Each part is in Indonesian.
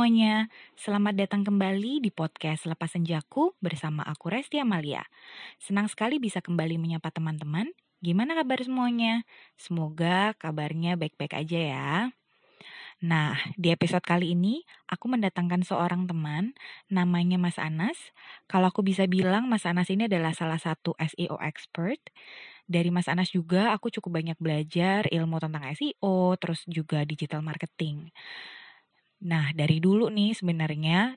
semuanya, selamat datang kembali di podcast Lepas Senjaku bersama aku Resti Amalia. Senang sekali bisa kembali menyapa teman-teman. Gimana kabar semuanya? Semoga kabarnya baik-baik aja ya. Nah, di episode kali ini aku mendatangkan seorang teman namanya Mas Anas. Kalau aku bisa bilang Mas Anas ini adalah salah satu SEO expert. Dari Mas Anas juga aku cukup banyak belajar ilmu tentang SEO, terus juga digital marketing. Nah, dari dulu nih sebenarnya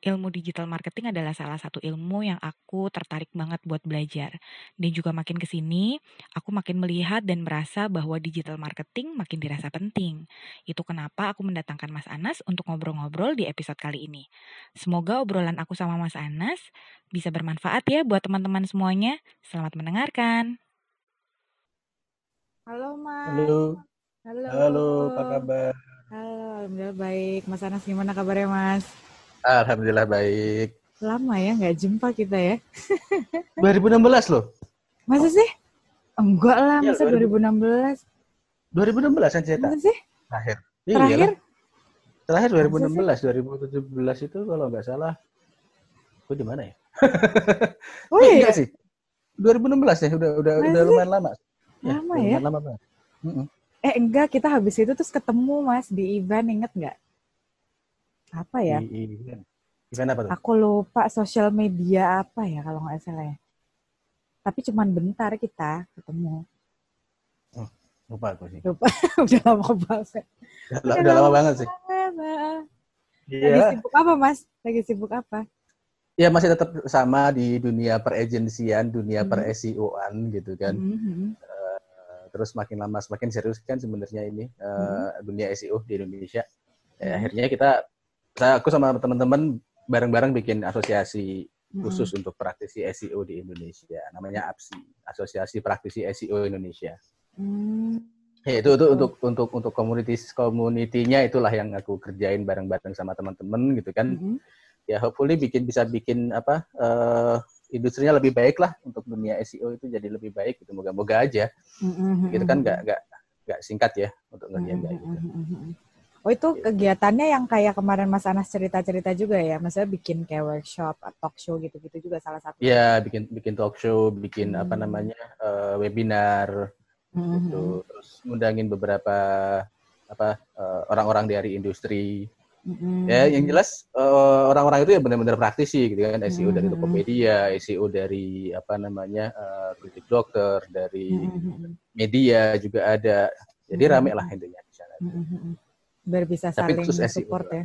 ilmu digital marketing adalah salah satu ilmu yang aku tertarik banget buat belajar. Dan juga makin ke sini, aku makin melihat dan merasa bahwa digital marketing makin dirasa penting. Itu kenapa aku mendatangkan Mas Anas untuk ngobrol-ngobrol di episode kali ini. Semoga obrolan aku sama Mas Anas bisa bermanfaat ya buat teman-teman semuanya. Selamat mendengarkan. Halo Mas. Halo. Halo. Halo, apa kabar? Halo, alhamdulillah baik. Mas Anas gimana kabarnya Mas? Alhamdulillah baik. Lama ya nggak jumpa kita ya. 2016 loh. Masa sih? Enggak lah, Iya, masa 2016. 2016 kan cerita Masa sih? terakhir. Terakhir? Iyalah. Terakhir Masa 2016, 2017 itu kalau nggak salah. Gue di mana ya? Oh Eh, iya, enggak sih. 2016 ya, udah udah Masa udah sih? lumayan lama. Lama udah ya? lumayan lama banget. Mm-mm. Eh enggak, kita habis itu terus ketemu Mas di event, inget nggak? Apa ya? Di event. Event apa tuh? Aku lupa sosial media apa ya kalau nggak salah ya. Tapi cuman bentar kita ketemu. Lupa aku sih. Lupa, udah lama banget. Udah, udah lama banget sih. Lagi Iya. sibuk apa Mas? Lagi sibuk apa? Ya masih tetap sama di dunia peragensian, dunia Mhm. per SEO-an gitu kan. Mhm. Terus makin lama semakin serius kan sebenarnya ini uh, dunia SEO di Indonesia. Ya, Hmm. akhirnya kita, saya aku sama teman-teman bareng-bareng bikin asosiasi Mhm. khusus untuk praktisi SEO di Indonesia. Namanya APSI, Asosiasi Praktisi SEO Indonesia. Hmm. Ya, itu itu Oh. untuk untuk untuk communities community-nya itulah yang aku kerjain bareng-bareng sama teman-teman gitu kan. Mhm. Ya hopefully bikin bisa bikin apa eh, industrinya lebih baik lah untuk dunia SEO itu jadi lebih baik gitu. Moga-moga aja. Mhm. Gitu kan nggak nggak nggak singkat ya untuk ngerjain kayak gitu. Mhm. Oh itu kegiatannya yang kayak kemarin Mas Anas cerita-cerita juga ya, maksudnya bikin kayak workshop, talk show gitu-gitu juga salah satu. Ya bikin bikin talk show, bikin apa Hmm. namanya eh, webinar Mhm. gitu. Terus ngundangin beberapa apa eh, orang-orang dari industri. Mhm. Ya yang jelas eh, orang-orang itu ya benar-benar praktisi gitu kan. SEO dari Mhm. Tokopedia, SEO dari apa namanya eh, kritik dokter, dari Mhm. media juga ada. Jadi Mhm. rame lah intinya di sana. Mhm. Biar bisa Tapi saling khusus SEO support ya.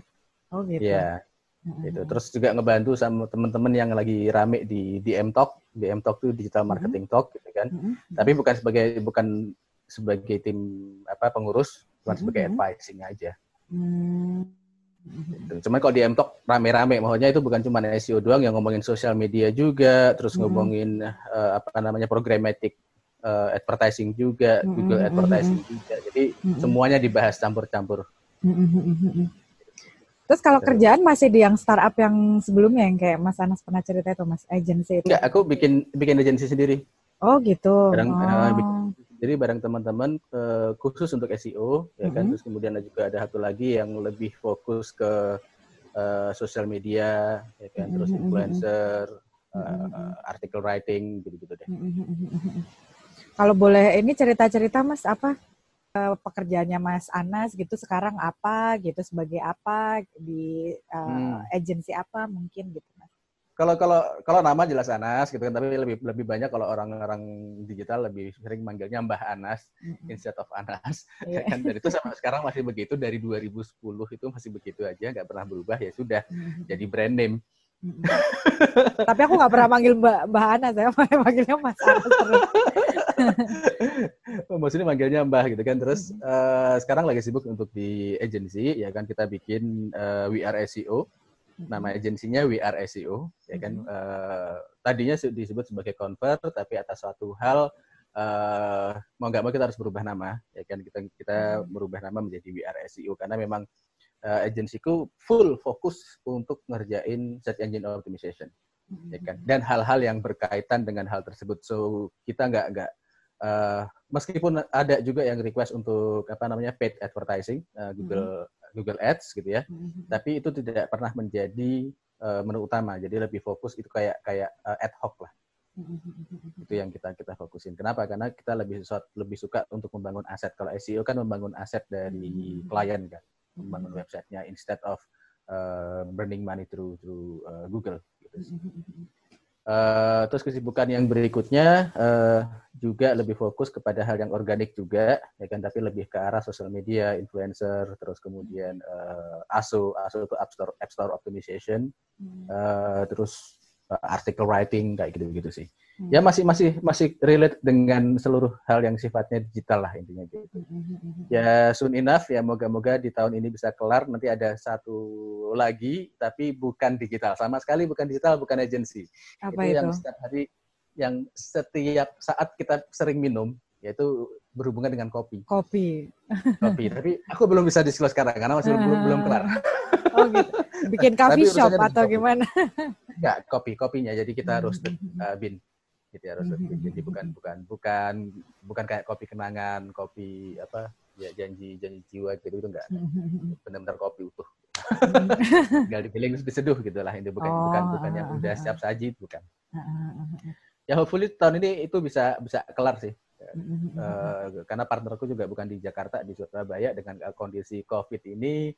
Oh gitu. Ya, Mhm. gitu. Terus juga ngebantu sama teman-teman yang lagi rame di DM Talk. DM Talk itu digital marketing talk gitu kan. Mhm. Tapi bukan sebagai bukan sebagai tim apa pengurus, cuma Mhm. sebagai advising aja. Hmm. Cuman kalau di M Talk rame-rame, maksudnya itu bukan cuma SEO doang yang ngomongin sosial media juga, terus Mhm. ngomongin eh, apa namanya programmatic eh, advertising juga, Mhm, Google mhm, advertising juga. Jadi Mhm. semuanya dibahas campur-campur. Mhm. Terus kalau kerjaan masih di yang startup yang sebelumnya yang kayak Mas Anas pernah cerita itu Mas agency itu. Enggak, aku bikin bikin agensi sendiri. Oh gitu. Kadang, oh. eh, bikin- Jadi bareng teman-teman eh, khusus untuk SEO, ya kan. Mhm. Terus kemudian ada juga ada satu lagi yang lebih fokus ke eh, sosial media, ya kan. Terus Mhm, mhm, influencer, eh, Mhm. eh, artikel writing, gitu-gitu deh. Kalau boleh ini cerita-cerita Mas apa eh, pekerjaannya Mas Anas gitu sekarang apa gitu sebagai apa di eh, Hmm. agensi apa mungkin gitu. Kalau kalau kalau nama jelas Anas gitu kan, tapi lebih lebih banyak kalau orang-orang digital lebih sering manggilnya Mbah Anas Mhm. instead of Anas. Ya kan? Dan itu sampai sekarang masih begitu dari 2010 itu masih begitu aja, nggak pernah berubah ya sudah Mhm. jadi brand name. Mhm. Tapi aku nggak pernah manggil Mbak Mbak Anas ya, manggilnya Mas Anas terus. Maksudnya manggilnya Mbah gitu kan. Terus Mhm. eh, sekarang lagi sibuk untuk di agency ya kan kita bikin eh, We Are SEO. Nama agensinya We Are SEO ya kan. Mhm. Eh, tadinya se- disebut sebagai convert tapi atas suatu hal eh, mau nggak mau kita harus berubah nama ya kan kita kita Mhm. merubah nama menjadi We Are SEO karena memang eh, agensiku full fokus untuk ngerjain search engine optimization ya kan dan hal-hal yang berkaitan dengan hal tersebut so kita nggak nggak eh, meskipun ada juga yang request untuk apa namanya paid advertising eh, Google Google Ads gitu ya. Tapi itu tidak pernah menjadi uh, menu utama. Jadi lebih fokus itu kayak kayak uh, ad hoc lah. Itu yang kita kita fokusin. Kenapa? Karena kita lebih lebih suka untuk membangun aset. Kalau SEO kan membangun aset dari klien kan, membangun websitenya instead of uh, burning money through through uh, Google. Gitu. Uh, terus kesibukan yang berikutnya uh, juga lebih fokus kepada hal yang organik juga, ya kan, tapi lebih ke arah sosial media, influencer, terus kemudian uh, ASO, ASO itu App Store, App Store Optimization, uh, terus uh, article writing kayak gitu-gitu sih. Hmm. Ya masih masih masih relate dengan seluruh hal yang sifatnya digital lah intinya gitu. Hmm, hmm, hmm, ya soon enough ya moga-moga di tahun ini bisa kelar nanti ada satu lagi tapi bukan digital sama sekali bukan digital bukan agensi. Apa itu, itu yang setiap hari yang setiap saat kita sering minum yaitu berhubungan dengan kopi. Kopi. Kopi. Tapi aku belum bisa disclose sekarang karena masih belum belum kelar. Oh gitu. Bikin coffee shop atau gimana? Enggak, kopi kopinya. Jadi kita harus uh, bin gitu ya harus mm-hmm. jadi bukan bukan bukan bukan kayak kopi kenangan kopi apa ya janji janji jiwa gitu itu enggak mm-hmm. benar-benar kopi utuh tinggal dipilih diseduh gitu lah ini bukan oh, bukan bukan yang udah siap saji bukan ya hopefully tahun ini itu bisa bisa kelar sih uh, karena partnerku juga bukan di Jakarta di Surabaya dengan kondisi COVID ini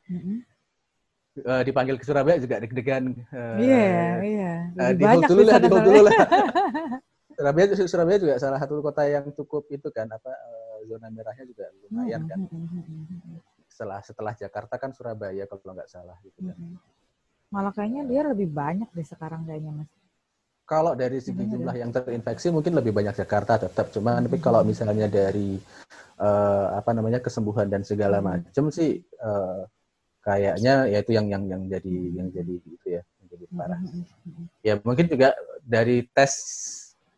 uh, dipanggil ke Surabaya juga deg-degan. Iya, iya. Uh, di dulu lah, di dulu lah. Surabaya Surabaya juga salah satu kota yang cukup itu kan apa uh, zona merahnya juga lumayan kan. Hmm, hmm, hmm, setelah setelah Jakarta kan Surabaya kalau nggak salah gitu kan. Malah kayaknya dia lebih banyak deh sekarang kayaknya Mas. Kalau dari segi jumlah yang terinfeksi mungkin lebih banyak Jakarta tetap cuma tapi kalau misalnya dari uh, apa namanya kesembuhan dan segala macam sih uh, kayaknya ya itu yang yang yang jadi yang jadi itu ya yang jadi parah. Ya mungkin juga dari tes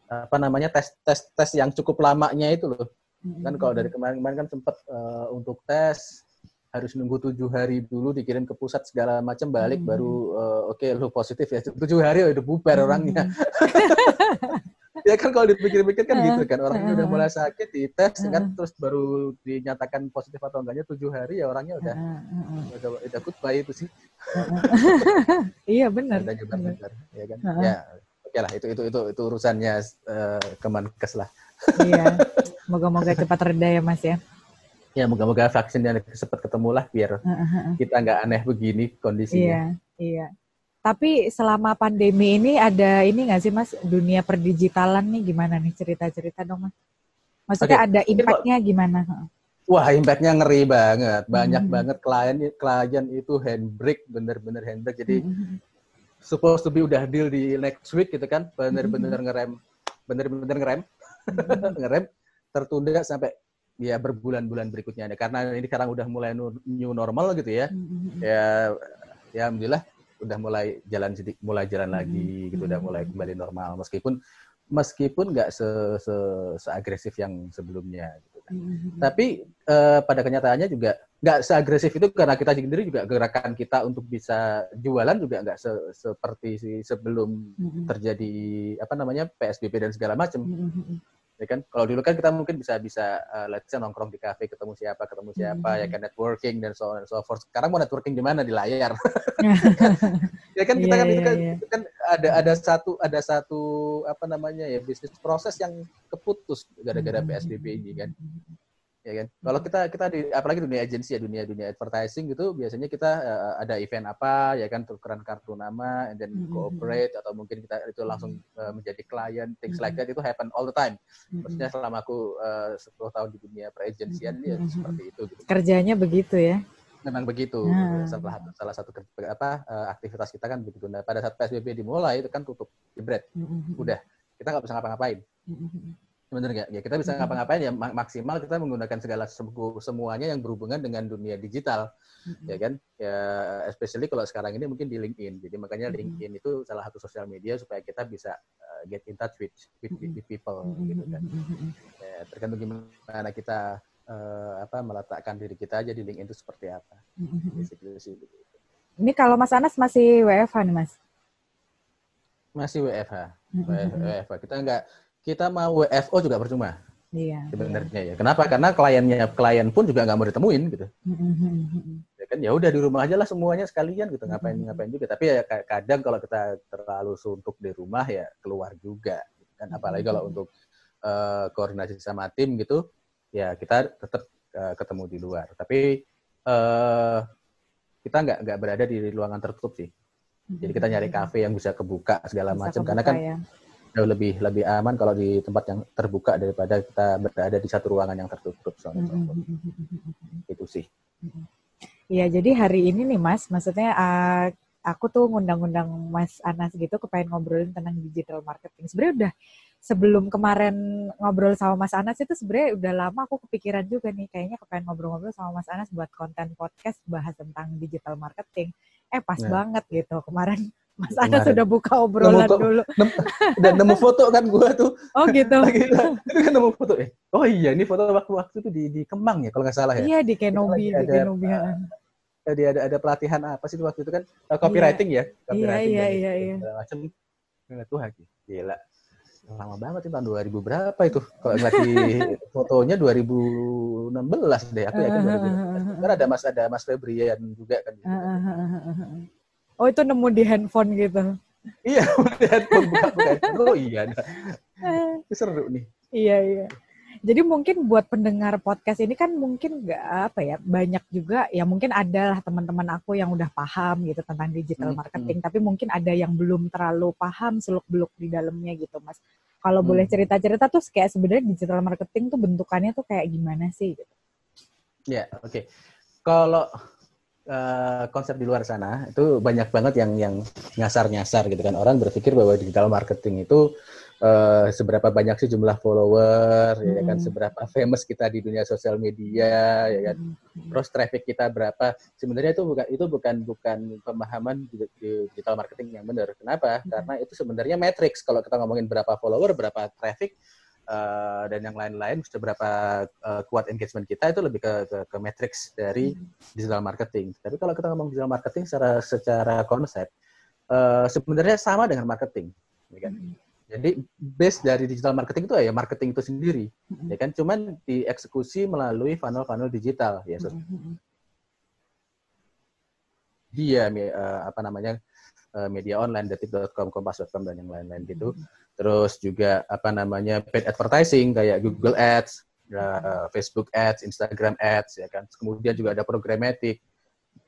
apa namanya tes tes tes yang cukup lamanya itu loh. Kan kalau dari kemarin-kemarin kan sempat uh, untuk tes harus nunggu tujuh hari dulu dikirim ke pusat segala macam balik hmm. baru uh, oke okay, lu positif ya. Tujuh hari udah bubar hmm. orangnya. Ya kan kalau dipikir-pikir kan gitu kan. Orangnya udah mulai sakit dites kan terus baru dinyatakan positif atau enggaknya tujuh hari ya orangnya udah udah udah goodbye itu sih. Iya benar. Udah nyebar ya kan? Ya Oke lah, itu itu itu itu urusannya uh, Kemenkes lah. iya. Moga-moga cepat reda ya Mas ya. Ya, moga-moga vaksinnya cepat ketemu lah biar uh, uh, kita nggak aneh begini kondisinya. Iya, iya. Tapi selama pandemi ini ada ini nggak sih Mas dunia perdigitalan nih gimana nih cerita-cerita dong Mas? Maksudnya okay. ada impactnya gimana? Wah, impactnya ngeri banget. Banyak hmm. banget klien klien itu handbrake, bener-bener handbrake. Jadi hmm supposed to be udah deal di next week gitu kan, bener-bener mm-hmm. ngerem, bener-bener ngerem, ngerem, tertunda sampai ya berbulan-bulan berikutnya karena ini sekarang udah mulai new normal gitu ya. Mm-hmm. ya ya alhamdulillah udah mulai jalan sedikit mulai jalan lagi gitu. Udah mulai kembali normal. Meskipun meskipun nggak se, se, se agresif yang sebelumnya gitu kan. Tapi uh, pada kenyataannya juga nggak seagresif itu karena kita sendiri juga gerakan kita untuk bisa jualan juga nggak se seperti sebelum mm-hmm. terjadi apa namanya PSBB dan segala macam. Mm-hmm. Ya kan? Kalau dulu kan kita mungkin bisa bisa uh, let's say nongkrong di kafe ketemu siapa ketemu siapa mm-hmm. ya kan networking dan so on and so forth. Sekarang mau networking di mana di layar. ya kan kita yeah, kan yeah, itu kan, yeah. kan ada ada satu ada satu apa namanya ya bisnis proses yang keputus gara-gara PSBB ini kan ya kan? Kalau kita kita di apalagi dunia agensi ya dunia dunia advertising gitu biasanya kita uh, ada event apa ya kan? Tukeran kartu nama and then mm-hmm. cooperate atau mungkin kita itu langsung uh, menjadi klien things like that itu happen all the time. Maksudnya selama aku uh, 10 tahun di dunia peragensian mm-hmm. ya seperti itu gitu. kerjanya begitu ya? Memang begitu. Hmm. salah salah satu apa aktivitas kita kan begitu. Nah pada saat psbb dimulai itu kan tutup jebret. Mm-hmm. udah kita nggak bisa ngapa-ngapain. Mm-hmm benar nggak? Ya kita bisa ngapa-ngapain ya maksimal kita menggunakan segala semuanya yang berhubungan dengan dunia digital, mm-hmm. ya kan? Ya especially kalau sekarang ini mungkin di LinkedIn. Jadi makanya mm-hmm. LinkedIn itu salah satu sosial media supaya kita bisa uh, get in touch with with, with people gitu kan. Ya, tergantung gimana kita uh, apa meletakkan diri kita aja di LinkedIn itu seperti apa. Ini kalau Mas Anas masih WFH nih Mas? Masih WFH. WFH. Kita nggak kita mau WFO juga percuma. Iya. Sebenarnya ya. Kenapa? Karena kliennya klien pun juga nggak mau ditemuin gitu. Mm-hmm. Ya kan ya udah di rumah aja lah semuanya sekalian gitu ngapain ngapain juga tapi ya kadang kalau kita terlalu suntuk di rumah ya keluar juga gitu kan apalagi kalau untuk uh, koordinasi sama tim gitu ya kita tetap uh, ketemu di luar tapi uh, kita nggak nggak berada di ruangan tertutup sih jadi kita nyari kafe yang bisa kebuka segala macam karena kan ya. Jauh lebih lebih aman kalau di tempat yang terbuka daripada kita berada di satu ruangan yang tertutup soalnya itu sih Iya, jadi hari ini nih Mas, maksudnya uh, aku tuh ngundang-ngundang Mas Anas gitu kepengen ngobrolin tentang digital marketing. Sebenarnya udah sebelum kemarin ngobrol sama Mas Anas itu sebenarnya udah lama aku kepikiran juga nih kayaknya kepengen ngobrol-ngobrol sama Mas Anas buat konten podcast bahas tentang digital marketing. Eh pas nah. banget gitu kemarin Mas Anas sudah buka obrolan nemu, dulu. Nemu, dan nemu foto kan gua tuh. Oh gitu. itu kan nemu foto eh. Oh iya, ini foto waktu-waktu itu di di Kemang ya kalau nggak salah ya. Iya di Kenobi, di Kenobi. Uh, tadi ada ada pelatihan apa sih waktu itu kan uh, copywriting yeah. ya copywriting iya iya iya, iya. macam tuh lagi gila lama banget sih tahun 2000 berapa itu kalau ngeliat di fotonya 2016 deh aku yakin 2016 kan ada mas ada mas Febrian juga kan oh itu nemu di handphone gitu iya di handphone buka buka oh iya nah. seru nih iya iya jadi mungkin buat pendengar podcast ini kan mungkin nggak apa ya banyak juga ya mungkin ada lah teman-teman aku yang udah paham gitu tentang digital hmm, marketing, hmm. tapi mungkin ada yang belum terlalu paham seluk-beluk di dalamnya gitu, Mas. Kalau hmm. boleh cerita-cerita tuh kayak sebenarnya digital marketing tuh bentukannya tuh kayak gimana sih gitu. Ya, oke. Okay. Kalau uh, konsep di luar sana itu banyak banget yang yang nyasar-nyasar gitu kan. Orang berpikir bahwa digital marketing itu uh, seberapa banyak sih jumlah follower hmm. ya kan hmm. seberapa famous kita di dunia sosial media ya kan hmm. terus traffic kita berapa sebenarnya itu bukan itu bukan bukan pemahaman di, di digital marketing yang benar kenapa hmm. karena itu sebenarnya matrix kalau kita ngomongin berapa follower berapa traffic Uh, dan yang lain-lain seberapa uh, kuat engagement kita itu lebih ke ke, ke matrix dari digital marketing. Tapi kalau kita ngomong digital marketing secara secara konsep uh, sebenarnya sama dengan marketing, ya kan? Jadi base dari digital marketing itu ya marketing itu sendiri, mm-hmm. ya kan? Cuman dieksekusi melalui funnel-funnel digital, ya. Mm-hmm. Dia uh, apa namanya uh, media online, detik.com, kompas.com dan yang lain-lain gitu. Mm-hmm. Terus juga apa namanya paid advertising kayak Google Ads, uh, Facebook Ads, Instagram Ads, ya kan? Kemudian juga ada programmatic.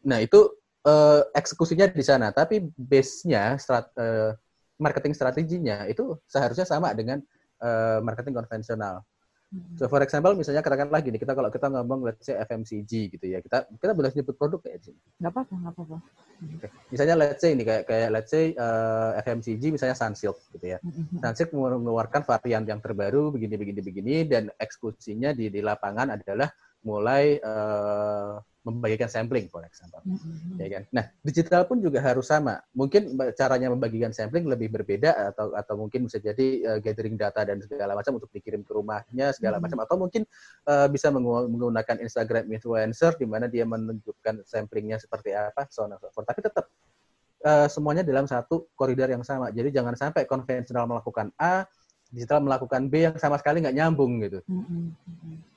Nah itu uh, eksekusinya di sana, tapi base-nya strat, uh, marketing strateginya itu seharusnya sama dengan uh, marketing konvensional. Hmm. So for example misalnya katakanlah gini kita kalau kita ngomong let's say FMCG gitu ya kita kita boleh nyebut produk kayak sini. Gak apa-apa, nggak apa-apa. Okay. Misalnya let's say ini kayak kayak let's say uh, eh, FMCG misalnya Sunsilk gitu ya. Mm-hmm. Sunsilk mengeluarkan varian yang terbaru begini begini begini dan eksekusinya di di lapangan adalah mulai uh, membagikan sampling, for example. Mm-hmm. Ya kan? Nah, digital pun juga harus sama. Mungkin caranya membagikan sampling lebih berbeda atau atau mungkin bisa jadi uh, gathering data dan segala macam untuk dikirim ke rumahnya segala mm-hmm. macam atau mungkin uh, bisa menggunakan Instagram influencer di mana dia menunjukkan samplingnya seperti apa, so on and so forth. Tapi tetap uh, semuanya dalam satu koridor yang sama. Jadi jangan sampai konvensional melakukan A, digital melakukan B yang sama sekali nggak nyambung gitu. Mm-hmm.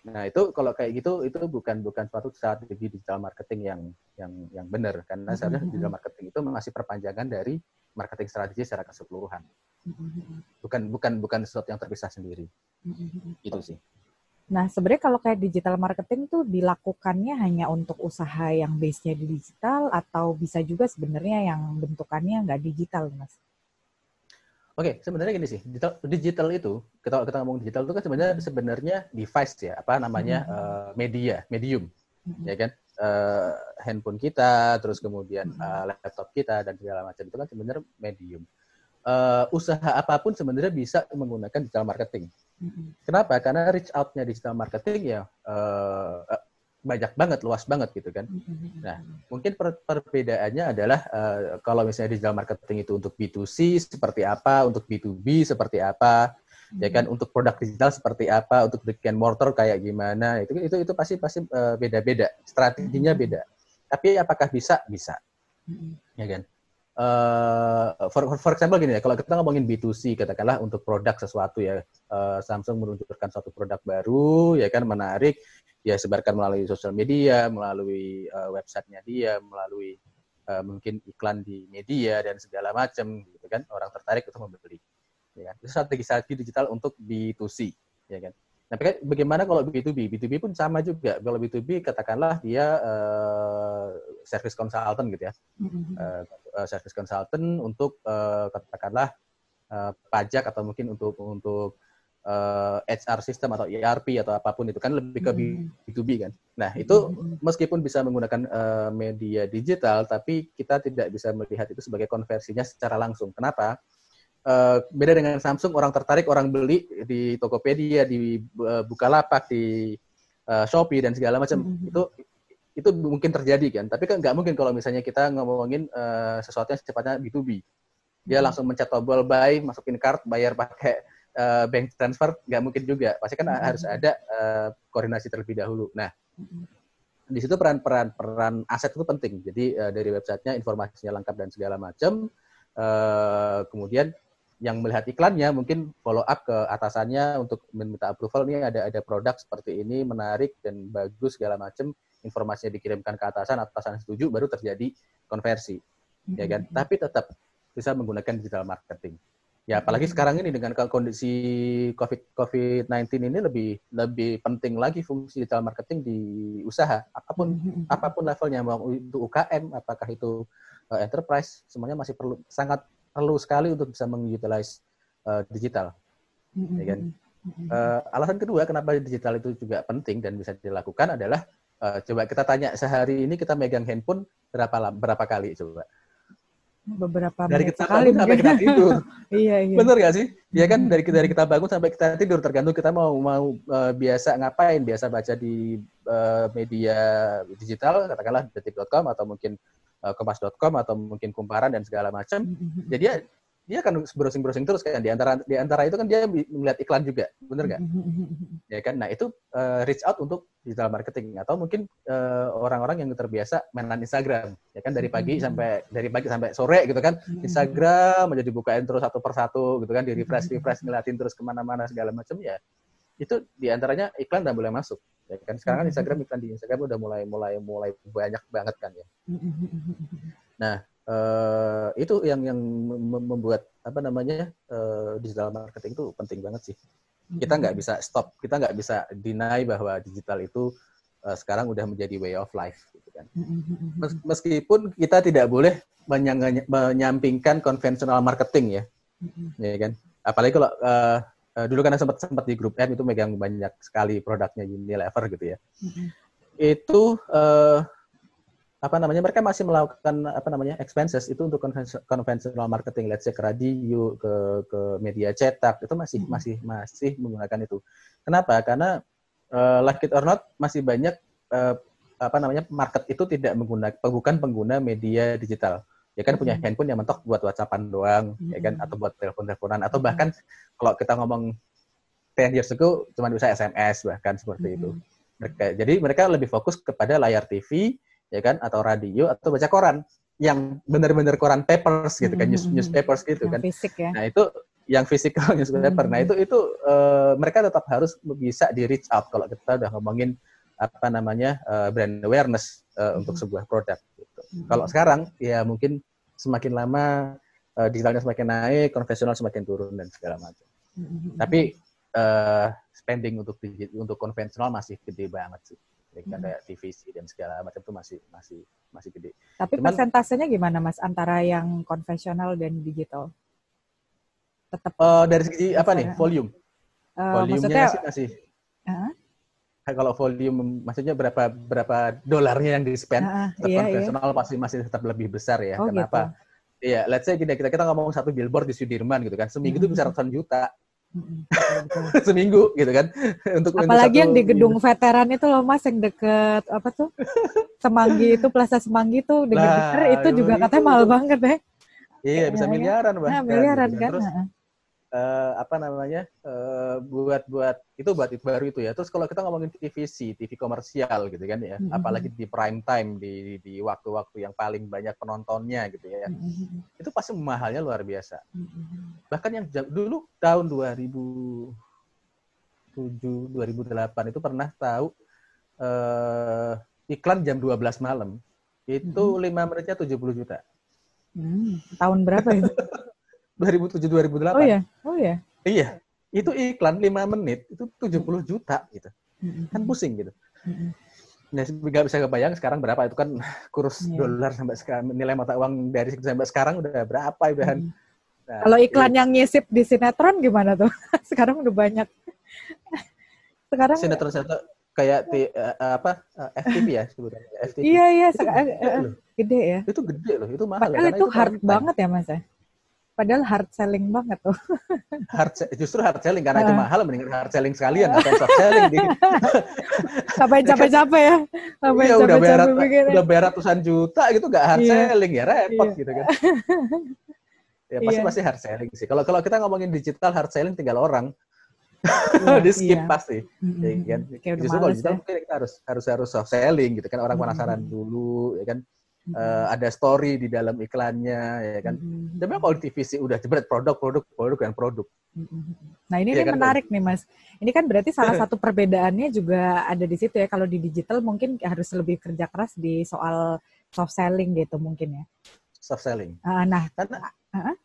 Nah itu kalau kayak gitu itu bukan bukan suatu strategi digital marketing yang yang yang benar karena mm-hmm. seharusnya digital marketing itu masih perpanjangan dari marketing strategi secara keseluruhan. Mm-hmm. Bukan bukan bukan sesuatu yang terpisah sendiri. Mm-hmm. Itu sih. Nah, sebenarnya kalau kayak digital marketing tuh dilakukannya hanya untuk usaha yang base-nya di digital atau bisa juga sebenarnya yang bentukannya nggak digital, Mas? Oke, okay, sebenarnya gini sih, digital, digital itu kita kita ngomong digital itu kan sebenarnya sebenarnya device ya, apa namanya mm -hmm. uh, media, medium, mm -hmm. ya kan, uh, handphone kita, terus kemudian uh, laptop kita dan segala macam itu kan sebenarnya medium. Uh, usaha apa pun sebenarnya bisa menggunakan digital marketing. Mm -hmm. Kenapa? Karena reach out-nya digital marketing ya uh, banyak banget, luas banget gitu kan. Mm-hmm. Nah, mungkin per perbedaannya adalah uh, kalau misalnya digital marketing itu untuk B2C seperti apa, untuk B2B seperti apa, mm-hmm. ya kan untuk produk digital seperti apa, untuk brick and mortar kayak gimana, itu itu itu pasti pasti uh, beda-beda, strateginya beda. Tapi apakah bisa? Bisa. Ya kan? Uh, for, for example gini ya, kalau kita ngomongin B2C, katakanlah untuk produk sesuatu ya, uh, Samsung meluncurkan suatu produk baru, ya kan menarik, dia sebarkan melalui sosial media, melalui uh, websitenya dia, melalui uh, mungkin iklan di media dan segala macam gitu kan. Orang tertarik untuk membeli ya kan? itu strategi-strategi digital untuk B2C ya kan. Nah bagaimana kalau B2B B2B pun sama juga. Kalau B2B katakanlah dia uh, service consultant gitu ya. Uh, service consultant untuk uh, katakanlah uh, pajak atau mungkin untuk untuk uh, eh, HR system atau ERP atau apa pun itu kan lebih ke B2B kan. Nah, itu meskipun bisa menggunakan uh, media digital tapi kita tidak bisa melihat itu sebagai konversinya secara langsung. Kenapa? Uh, beda dengan Samsung orang tertarik orang beli di Tokopedia, di uh, Bukalapak, di uh, Shopee dan segala macam. Itu itu mungkin terjadi kan. Tapi kan nggak mungkin kalau misalnya kita ngomongin uh, sesuatu yang sifatnya B2B. Dia langsung mencet tombol buy, masukin card, bayar pakai uh, bank transfer nggak mungkin juga. Pasti kan mm-hmm. harus ada uh, koordinasi terlebih dahulu. Nah, mm-hmm. di situ peran-peran peran aset itu penting. Jadi uh, dari websitenya informasinya lengkap dan segala macam. Uh, kemudian yang melihat iklannya mungkin follow up ke atasannya untuk meminta approval nih ada ada produk seperti ini menarik dan bagus segala macam informasinya dikirimkan ke atasan atasan setuju baru terjadi konversi mm-hmm. ya kan tapi tetap bisa menggunakan digital marketing Ya, apalagi sekarang ini dengan kondisi COVID COVID-19 ini lebih lebih penting lagi fungsi digital marketing di usaha apa pun apa pun levelnya mau itu UKM apakah itu uh, enterprise semuanya masih perlu sangat perlu sekali untuk bisa mengutilize uh, digital. Ya kan? Uh, alasan kedua kenapa digital itu juga penting dan bisa dilakukan adalah uh, coba kita tanya sehari ini kita megang handphone berapa berapa kali coba? Beberapa dari kita bangun sampai kita tidur. iya, iya. Bener gak sih? Ya kan dari dari kita bangun sampai kita tidur tergantung kita mau mau uh, biasa ngapain, biasa baca di uh, media digital katakanlah detik.com atau mungkin uh, kompas.com atau mungkin kumparan dan segala macam. Jadi ya dia akan browsing-browsing terus kan. Di antara di antara itu kan dia melihat iklan juga, bener nggak? ya kan, nah itu uh, reach out untuk digital marketing atau mungkin eh, orang-orang yang terbiasa mainan Instagram, ya kan? Dari pagi sampai dari pagi sampai sore gitu kan, Instagram menjadi bukain terus satu persatu gitu kan, di refresh refresh ngeliatin terus ke mana-mana segala macam ya, itu di antaranya iklan udah boleh masuk, ya kan? Sekarang kan Instagram iklan di Instagram udah mulai mulai mulai banyak banget kan ya. Nah uh, itu yang yang membuat apa namanya uh, digital marketing itu penting banget sih. Kita nggak bisa stop, kita nggak bisa deny bahwa digital itu uh, sekarang udah menjadi way of life, gitu kan. Meskipun kita tidak boleh menyampingkan konvensional marketing ya, ya kan. Apalagi kalau uh, uh, dulu kan sempat sempat di grup M itu megang banyak sekali produknya Unilever gitu ya. Itu uh, apa namanya mereka masih melakukan apa namanya expenses itu untuk konvensional marketing let's say ke radio ke ke media cetak itu masih hmm. masih masih menggunakan itu kenapa karena uh, like it or not masih banyak uh, apa namanya market itu tidak menggunakan bukan pengguna media digital ya kan punya hmm. handphone yang mentok buat whatsappan doang hmm. ya kan hmm. atau buat telepon teleponan atau hmm. bahkan kalau kita ngomong 10 years ago cuma bisa SMS bahkan seperti hmm. itu mereka jadi mereka lebih fokus kepada layar TV ya kan? Atau radio atau baca koran yang benar-benar koran papers gitu kan news newspapers gitu kan. fisik ya. nah itu yang physical newspaper. Nah itu itu uh, mereka tetap harus bisa di reach out kalau kita udah ngomongin apa namanya uh, brand awareness uh, untuk sebuah produk gitu. kalau sekarang ya mungkin semakin lama uh, digitalnya semakin naik konvensional semakin turun dan segala macam. Tapi uh, spending untuk untuk konvensional masih gede banget sih kan kayak TVC dan segala macam itu masih masih masih gede. Tapi Cuman, persentasenya gimana mas antara yang konvensional dan digital? Tetap uh, dari segi apa nih volume? Uh, Volumenya sih masih. Uh? Kalau volume maksudnya berapa berapa dolarnya yang di spend uh, iya, konvensional iya. pasti masih tetap lebih besar ya. Oh, Kenapa? Gitu. Iya, let's say kita kita kita ngomong satu billboard di Sudirman gitu kan, seminggu itu hmm. bisa ratusan juta seminggu gitu kan. Untuk apalagi yang di gedung veteran itu loh mas yang deket apa tuh? Semanggi itu Plaza Semanggi tuh dengan nah, itu juga katanya mahal banget deh. Iya bisa miliaran bahkan. nah, miliaran gitu kan. Terus, uh, apa namanya uh, buat buat itu buat itu baru itu ya. Terus kalau kita ngomongin TVC, TV komersial gitu kan ya, mm-hmm. apalagi di prime time di di waktu-waktu yang paling banyak penontonnya gitu ya, mm-hmm. itu pasti mahalnya luar biasa. Mm-hmm. Bahkan yang dulu tahun 2007 2008 itu pernah tahu uh, iklan jam 12 malam itu hmm. 5 menitnya 70 juta. Hmm, tahun berapa itu? 2007 2008. Oh ya. Oh ya. Iya. Itu iklan 5 menit itu 70 juta gitu. Kan pusing gitu. Nah, nggak bisa kebayang sekarang berapa itu kan kurs yeah. dolar sampai sekarang nilai mata uang dari sampai sekarang udah berapa udah hmm. nah, kalau iklan iya. yang nyisip di sinetron gimana tuh sekarang udah banyak sekarang sinetron sinetron kayak di, uh, apa uh, eh, FTV ya sebenarnya FTV iya iya itu gede, uh, gede ya itu gede loh itu mahal Padahal itu, itu hard banget ya mas ya Padahal hard selling banget tuh. Hard justru hard selling karena uh. itu mahal mendingan hard selling sekalian atau soft selling di. Sampai capek-capek ya. Sampai iya, udah bayar udah bayar ratusan juta gitu gak hard yeah. selling ya repot yeah. gitu kan. ya pasti yeah. pasti hard selling sih. Kalau kalau kita ngomongin digital hard selling tinggal orang. Yeah, di skip iya. pasti. Mm-hmm. Ya, kan? Justru kalau digital ya. mungkin kita harus harus harus soft selling gitu kan orang penasaran mm-hmm. dulu ya kan uh, ada story di dalam iklannya ya kan. Mm-hmm. Tapi kalau di TVC udah jebret produk produk produk dan produk. Nah ini ya kan, menarik nih mas. Ini kan berarti salah satu perbedaannya juga ada di situ ya. Kalau di digital mungkin harus lebih kerja keras di soal soft selling gitu mungkin ya. Soft selling. Uh, nah, karena uh,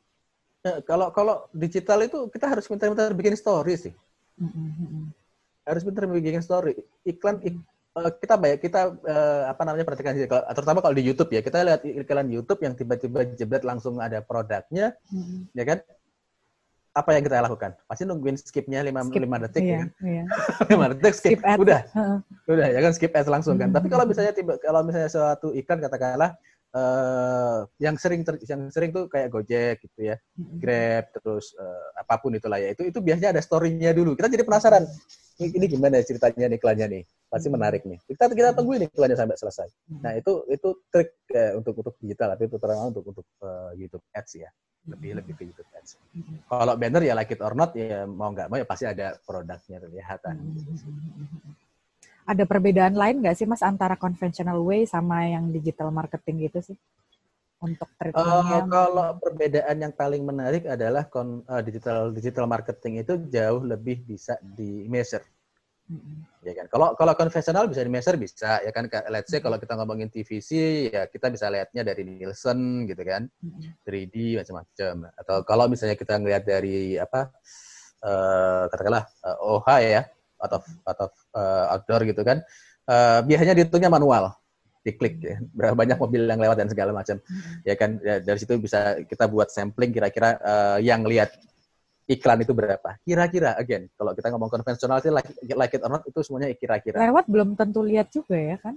kalau kalau digital itu kita harus minta-minta bikin story sih. Mm-hmm. Harus pintar bikin story. Iklan ik, Eh, kita banyak kita uh, apa namanya perhatikan sih terutama kalau di YouTube ya. Kita lihat iklan YouTube yang tiba-tiba jebret langsung ada produknya hmm. ya kan? Apa yang kita lakukan? Pasti nungguin skipnya lima skip, lima detik iya, ya kan? iya. lima detik skip, skip udah. Udah ya kan? Skip ads langsung kan? Hmm. tapi kalau misalnya tiba kalau misalnya suatu iklan katakanlah uh, yang sering ter, yang sering tuh kayak Gojek gitu ya. Grab terus uh, apa pun itulah ya. Itu itu biasanya ada story-nya dulu. Kita jadi penasaran ini, ini gimana ceritanya nih iklannya nih? Pasti menarik nih. Kita kita tungguin iklannya sampai selesai. Nah itu itu trik eh, untuk untuk digital tapi terutama untuk untuk uh, YouTube Ads ya. Lebih lebih ke YouTube Ads. Kalau banner ya like it or not ya mau nggak mau ya pasti ada produknya kelihatan ada perbedaan lain nggak sih mas antara conventional way sama yang digital marketing gitu sih untuk treatmentnya? Uh, kalau perbedaan yang paling menarik adalah kon, uh, digital digital marketing itu jauh lebih bisa di measure. Mm-hmm. Ya kan. Kalau kalau konvensional bisa di measure bisa ya kan. Let's say kalau kita ngomongin TVC ya kita bisa lihatnya dari Nielsen gitu kan, mm-hmm. 3D macam-macam. Atau kalau misalnya kita ngelihat dari apa uh, katakanlah uh, OH ya atau atau uh, outdoor gitu kan, uh, biasanya dihitungnya manual diklik ya. Berapa banyak mobil yang lewat dan segala macam. Hmm. ya kan ya, dari situ bisa kita buat sampling kira-kira uh, yang lihat iklan itu berapa. Kira-kira again kalau kita ngomong konvensional sih like, like it or not itu semuanya kira-kira. Lewat belum tentu lihat juga ya kan?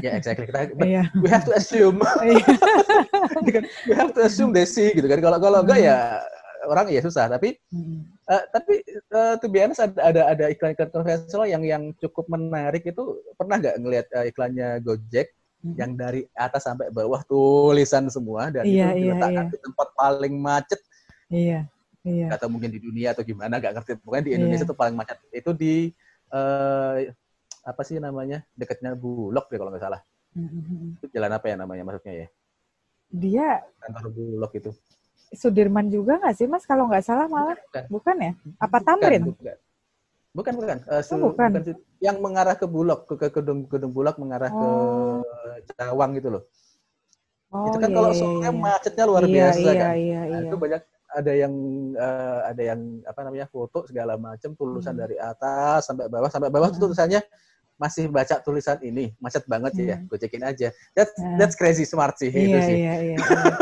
Ya yeah, exactly. Kita but yeah. we have to assume. Iya. we have to assume they see gitu kan. Kalau kalau enggak ya orang ya susah. Tapi uh, tapi uh, to be honest ada ada ada iklan-iklan konvensional yang yang cukup menarik itu pernah nggak ngelihat uh, iklannya Gojek hmm. yang dari atas sampai bawah tulisan semua dan iya, itu iya, diletakkan iya. di tempat paling macet? Iya iya. Atau mungkin di dunia atau gimana nggak ngerti. Pokoknya di Indonesia itu paling macet. Itu di uh, apa sih namanya? Dekatnya Bulog deh kalau nggak salah. Mm-hmm. itu jalan apa ya namanya maksudnya ya? Dia kantor Bulog itu Sudirman juga nggak sih mas kalau nggak salah malah bukan, bukan ya apa Tamrin bukan bukan bukan, uh, oh, bukan. bukan yang mengarah ke Bulog ke, ke gedung gedung Bulog mengarah oh. ke Cawang gitu loh oh, itu kan iya, kalau iya, sore iya. macetnya luar iya, biasa iya, kan iya, nah, iya. itu banyak ada yang uh, ada yang apa namanya foto segala macam tulisan hmm. dari atas sampai bawah sampai bawah hmm. tulisannya masih baca tulisan ini macet banget ya hmm. gojekin aja that's yeah. that's crazy smart sih iya, itu sih iya, iya, iya.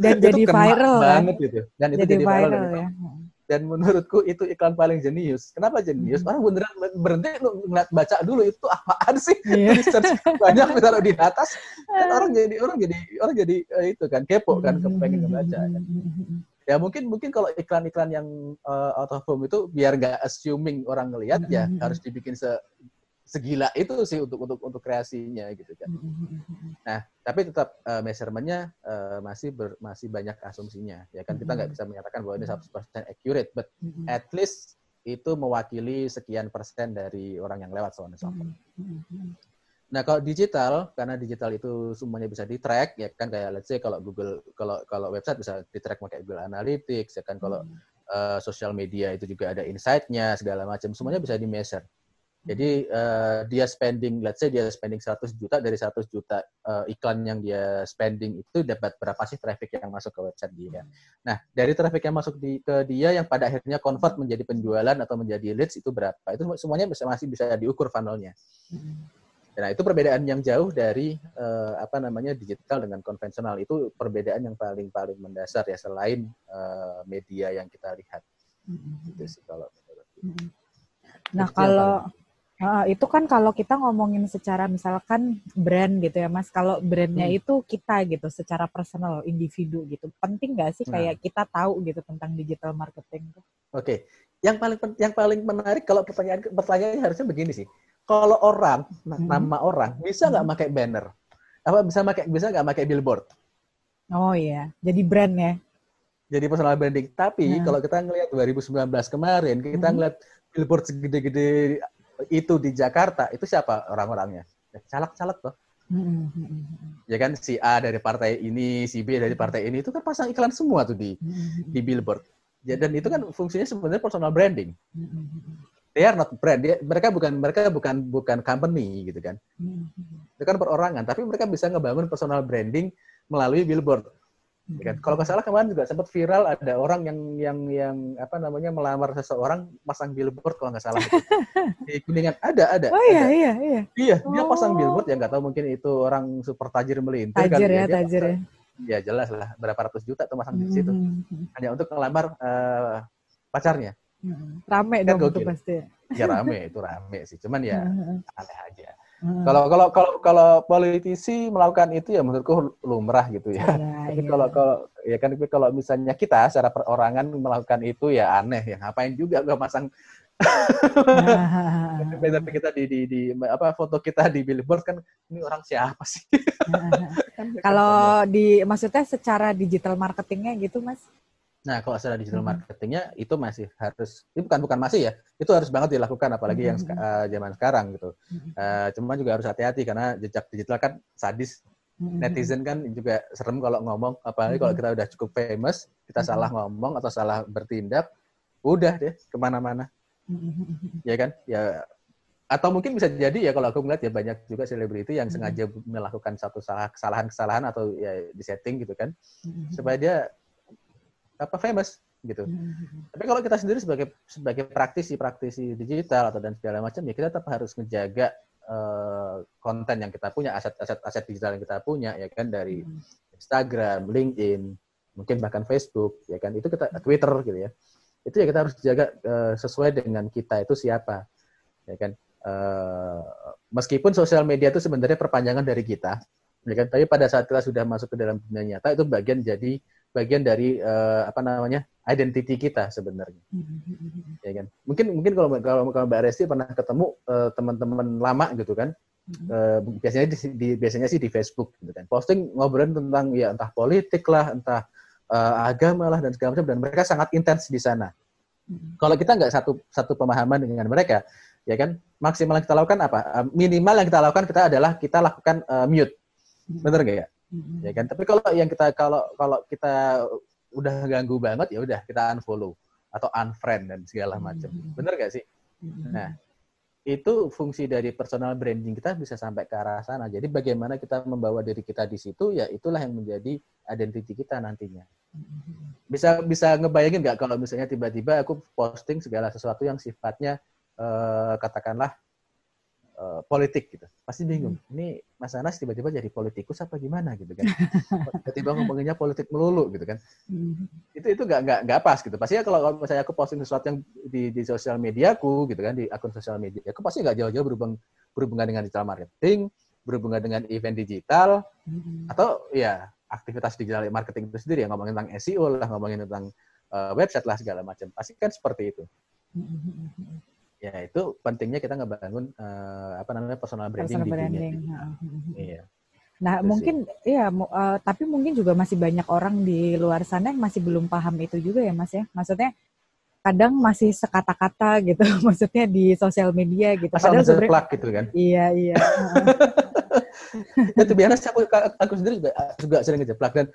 dan jadi viral kan? banget gitu dan itu jadi, jadi viral, viral ya. dan menurutku itu iklan paling jenius kenapa jenius hmm. orang beneran berhenti ngeliat baca dulu itu apaan sih yeah. banyak taruh di atas kan orang jadi orang jadi orang jadi uh, itu kan kepo kan hmm. kepengen ngebaca kan ya mungkin mungkin kalau iklan-iklan yang uh, out of home itu biar nggak assuming orang ngelihat ya harus dibikin se segila itu sih untuk untuk untuk kreasinya gitu kan. Nah, tapi tetap uh, measurementnya uh, masih ber, masih banyak asumsinya. Ya kan kita nggak bisa menyatakan bahwa ini 100% accurate, but at least itu mewakili sekian persen dari orang yang lewat soalnya soal. Nah, kalau digital karena digital itu semuanya bisa di track ya kan kayak let's say kalau Google kalau kalau website bisa di track pakai Google Analytics ya kan kalau uh, sosial media itu juga ada insight-nya segala macam semuanya bisa di measure Jadi uh, dia spending, let's say dia spending 100 juta dari 100 juta uh, iklan yang dia spending itu dapat berapa sih traffic yang masuk ke website dia. Nah, dari traffic yang masuk di, ke dia yang pada akhirnya convert menjadi penjualan atau menjadi leads itu berapa? Itu semuanya bisa, masih bisa diukur funnelnya. Nah, itu perbedaan yang jauh dari uh, apa namanya digital dengan konvensional. Itu perbedaan yang paling paling mendasar ya selain uh, media yang kita lihat. Mm-hmm. Itu sih kalau Nah, kalau Uh, itu kan kalau kita ngomongin secara misalkan brand gitu ya mas, kalau brandnya hmm. itu kita gitu, secara personal, individu gitu, penting nggak sih kayak nah. kita tahu gitu tentang digital marketing? Oke, okay. yang paling yang paling menarik kalau pertanyaan pertanyaannya harusnya begini sih, kalau orang hmm. nama orang bisa nggak hmm. pakai banner, apa bisa pakai bisa nggak pakai billboard? Oh iya, jadi brand ya? Jadi personal branding. Tapi hmm. kalau kita ngelihat 2019 kemarin, kita hmm. ngelihat billboard segede-gede itu di Jakarta, itu siapa orang-orangnya? Ya, caleg-caleg toh. Mm-hmm. Ya kan si A dari partai ini, si B dari partai ini itu kan pasang iklan semua tuh di mm-hmm. di billboard. Ya, dan itu kan fungsinya sebenarnya personal branding. Mm-hmm. They are not brand. Dia, mereka bukan mereka bukan bukan company gitu kan. Itu kan perorangan, tapi mereka bisa ngebangun personal branding melalui billboard. Kan? Kalau nggak salah kemarin juga sempat viral ada orang yang yang yang apa namanya melamar seseorang pasang billboard kalau nggak salah di kuningan ada ada. Oh iya ada. iya iya. Iya oh. dia pasang billboard ya nggak tahu mungkin itu orang super tajir melintir tajir kan ya, ya tajir ya. Ya jelas lah berapa ratus juta tuh masang di situ mm-hmm. hanya untuk melamar uh, pacarnya. Mm-hmm. Rame kan dong itu pasti. Ya rame itu rame sih cuman ya mm-hmm. aneh aja. Hmm. Kalau kalau kalau kalau politisi melakukan itu ya menurutku lumrah gitu ya. ya tapi ya. kalau kalau ya kan kalau misalnya kita secara perorangan melakukan itu ya aneh ya ngapain juga gak masang banner kita di, di, di apa foto kita di billboard kan ini orang siapa sih? kan kalau di maksudnya secara digital marketingnya gitu mas? Nah, kalau secara digital marketingnya itu masih harus, ini bukan bukan masih ya, itu harus banget dilakukan apalagi yang uh, zaman sekarang gitu. Uh, cuma juga harus hati-hati karena jejak digital kan sadis. Netizen kan juga serem kalau ngomong, apalagi kalau kita udah cukup famous, kita salah ngomong atau salah bertindak, udah deh ke mana-mana. Ya kan? Ya atau mungkin bisa jadi ya kalau aku melihat ya banyak juga selebriti yang sengaja melakukan satu salah kesalahan-kesalahan atau ya di setting gitu kan. Supaya dia apa famous gitu. Mm-hmm. Tapi kalau kita sendiri sebagai sebagai praktisi-praktisi digital atau dan segala macam ya kita tetap harus menjaga uh, konten yang kita punya, aset-aset aset digital yang kita punya ya kan dari mm-hmm. Instagram, LinkedIn, mungkin bahkan Facebook ya kan itu kita Twitter gitu ya. Itu ya kita harus jaga uh, sesuai dengan kita itu siapa. Ya kan uh, meskipun sosial media itu sebenarnya perpanjangan dari kita ya kan tapi pada saat kita sudah masuk ke dalam dunia nyata itu bagian jadi bagian dari uh, apa namanya identity kita sebenarnya. Mm-hmm. ya kan? Mungkin mungkin kalau kalau kalau mbak Resti pernah ketemu uh, teman-teman lama gitu kan uh, biasanya di, di biasanya sih di Facebook gitu kan. Posting ngobrolin tentang ya entah politik lah entah uh, agama lah dan segala macam dan mereka sangat intens di sana. Mm-hmm. kalau kita nggak satu satu pemahaman dengan mereka ya kan maksimal yang kita lakukan apa? Minimal yang kita lakukan kita adalah kita lakukan uh, mute. Bener gak ya hmm Ya kan? Tapi kalau yang kita kalau kalau kita udah ganggu banget ya udah kita unfollow atau unfriend dan segala macam. Mm-hmm. Bener gak sih? Mm-hmm. Nah, itu fungsi dari personal branding kita bisa sampai ke arah sana. Jadi bagaimana kita membawa diri kita di situ ya itulah yang menjadi identiti kita nantinya. Bisa bisa ngebayangin nggak kalau misalnya tiba-tiba aku posting segala sesuatu yang sifatnya eh, katakanlah uh, politik gitu. Pasti bingung. Hmm. Ini Mas Anas tiba-tiba jadi politikus apa gimana gitu kan? Tiba-tiba ngomonginnya politik melulu gitu kan? Hmm. Itu itu nggak nggak nggak pas gitu. Pasti ya kalau misalnya aku posting sesuatu yang di di sosial mediaku gitu kan di akun sosial media, aku pasti nggak jauh-jauh berhubung berhubungan dengan digital marketing, berhubungan dengan event digital, hmm. atau ya aktivitas digital marketing itu sendiri yang ngomongin tentang SEO lah, ngomongin tentang uh, website lah segala macam. Pasti kan seperti itu ya itu pentingnya kita ngebangun uh, apa namanya personal branding personal di branding. dunia. Iya. Nah, itu mungkin sih. ya uh, tapi mungkin juga masih banyak orang di luar sana yang masih belum paham itu juga ya, Mas ya. Maksudnya kadang masih sekata-kata gitu, maksudnya di sosial media gitu. Asal Padahal sebenarnya gitu kan. Iya, iya. ya tuh biasa aku aku sendiri juga juga sering ngejeplak dan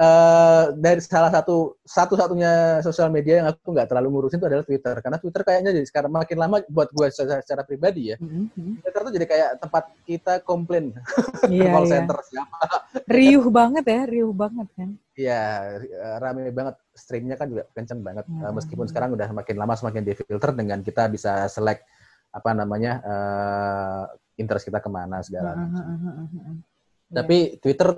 uh, dari salah satu satu-satunya sosial media yang aku nggak terlalu ngurusin itu adalah Twitter karena Twitter kayaknya jadi sekarang makin lama buat gue secara, secara pribadi ya mm-hmm. Twitter tuh jadi kayak tempat kita komplain yeah, call yeah. center siapa riuh banget ya riuh banget kan Iya, rame banget streamnya kan juga kenceng banget. Hmm. Meskipun sekarang udah semakin lama semakin difilter dengan kita bisa select apa namanya uh, interest kita ke mana segala macam. Uh, uh, uh, uh, Tapi yeah. Twitter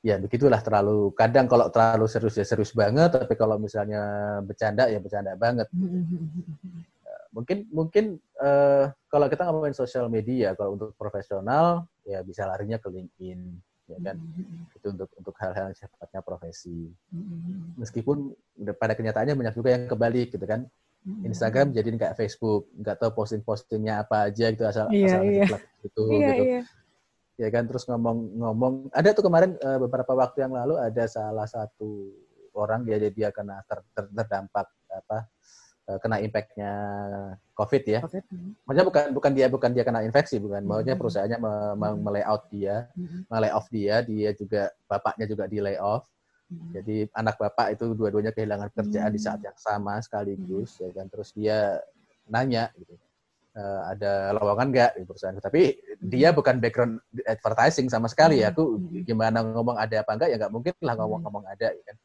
ya begitulah terlalu kadang kalau terlalu serius ya serius banget, tapi kalau misalnya bercanda ya bercanda banget. Uh, mungkin mungkin uh, kalau kita ngomongin sosial media kalau untuk profesional ya bisa larinya ke LinkedIn ya kan mm-hmm. itu untuk untuk hal-hal yang sifatnya profesi mm-hmm. meskipun pada kenyataannya banyak juga yang kebalik gitu kan. Instagram jadi kayak Facebook, nggak tahu posting-postingnya apa aja gitu asal iya, asal iya. gitu iya, gitu. Iya. Ya kan terus ngomong-ngomong ada tuh kemarin uh, beberapa waktu yang lalu ada salah satu orang dia dia kena ter, ter, terdampak apa uh, kena impactnya COVID ya. COVID. Hmm. Maksudnya bukan bukan dia bukan dia kena infeksi bukan, maksudnya mm-hmm. perusahaannya me, me, me-layout dia, mm-hmm. me-layoff dia, dia juga bapaknya juga di layoff Hmm. Jadi anak bapak itu dua-duanya kehilangan kerjaan hmm. di saat yang sama sekaligus, hmm. ya kan. Terus dia nanya, gitu, e, ada lowongan nggak di perusahaan? Tapi hmm. dia bukan background advertising sama sekali ya. Aku hmm. gimana ngomong ada apa enggak ya nggak mungkin lah ngomong-ngomong ada, ya kan.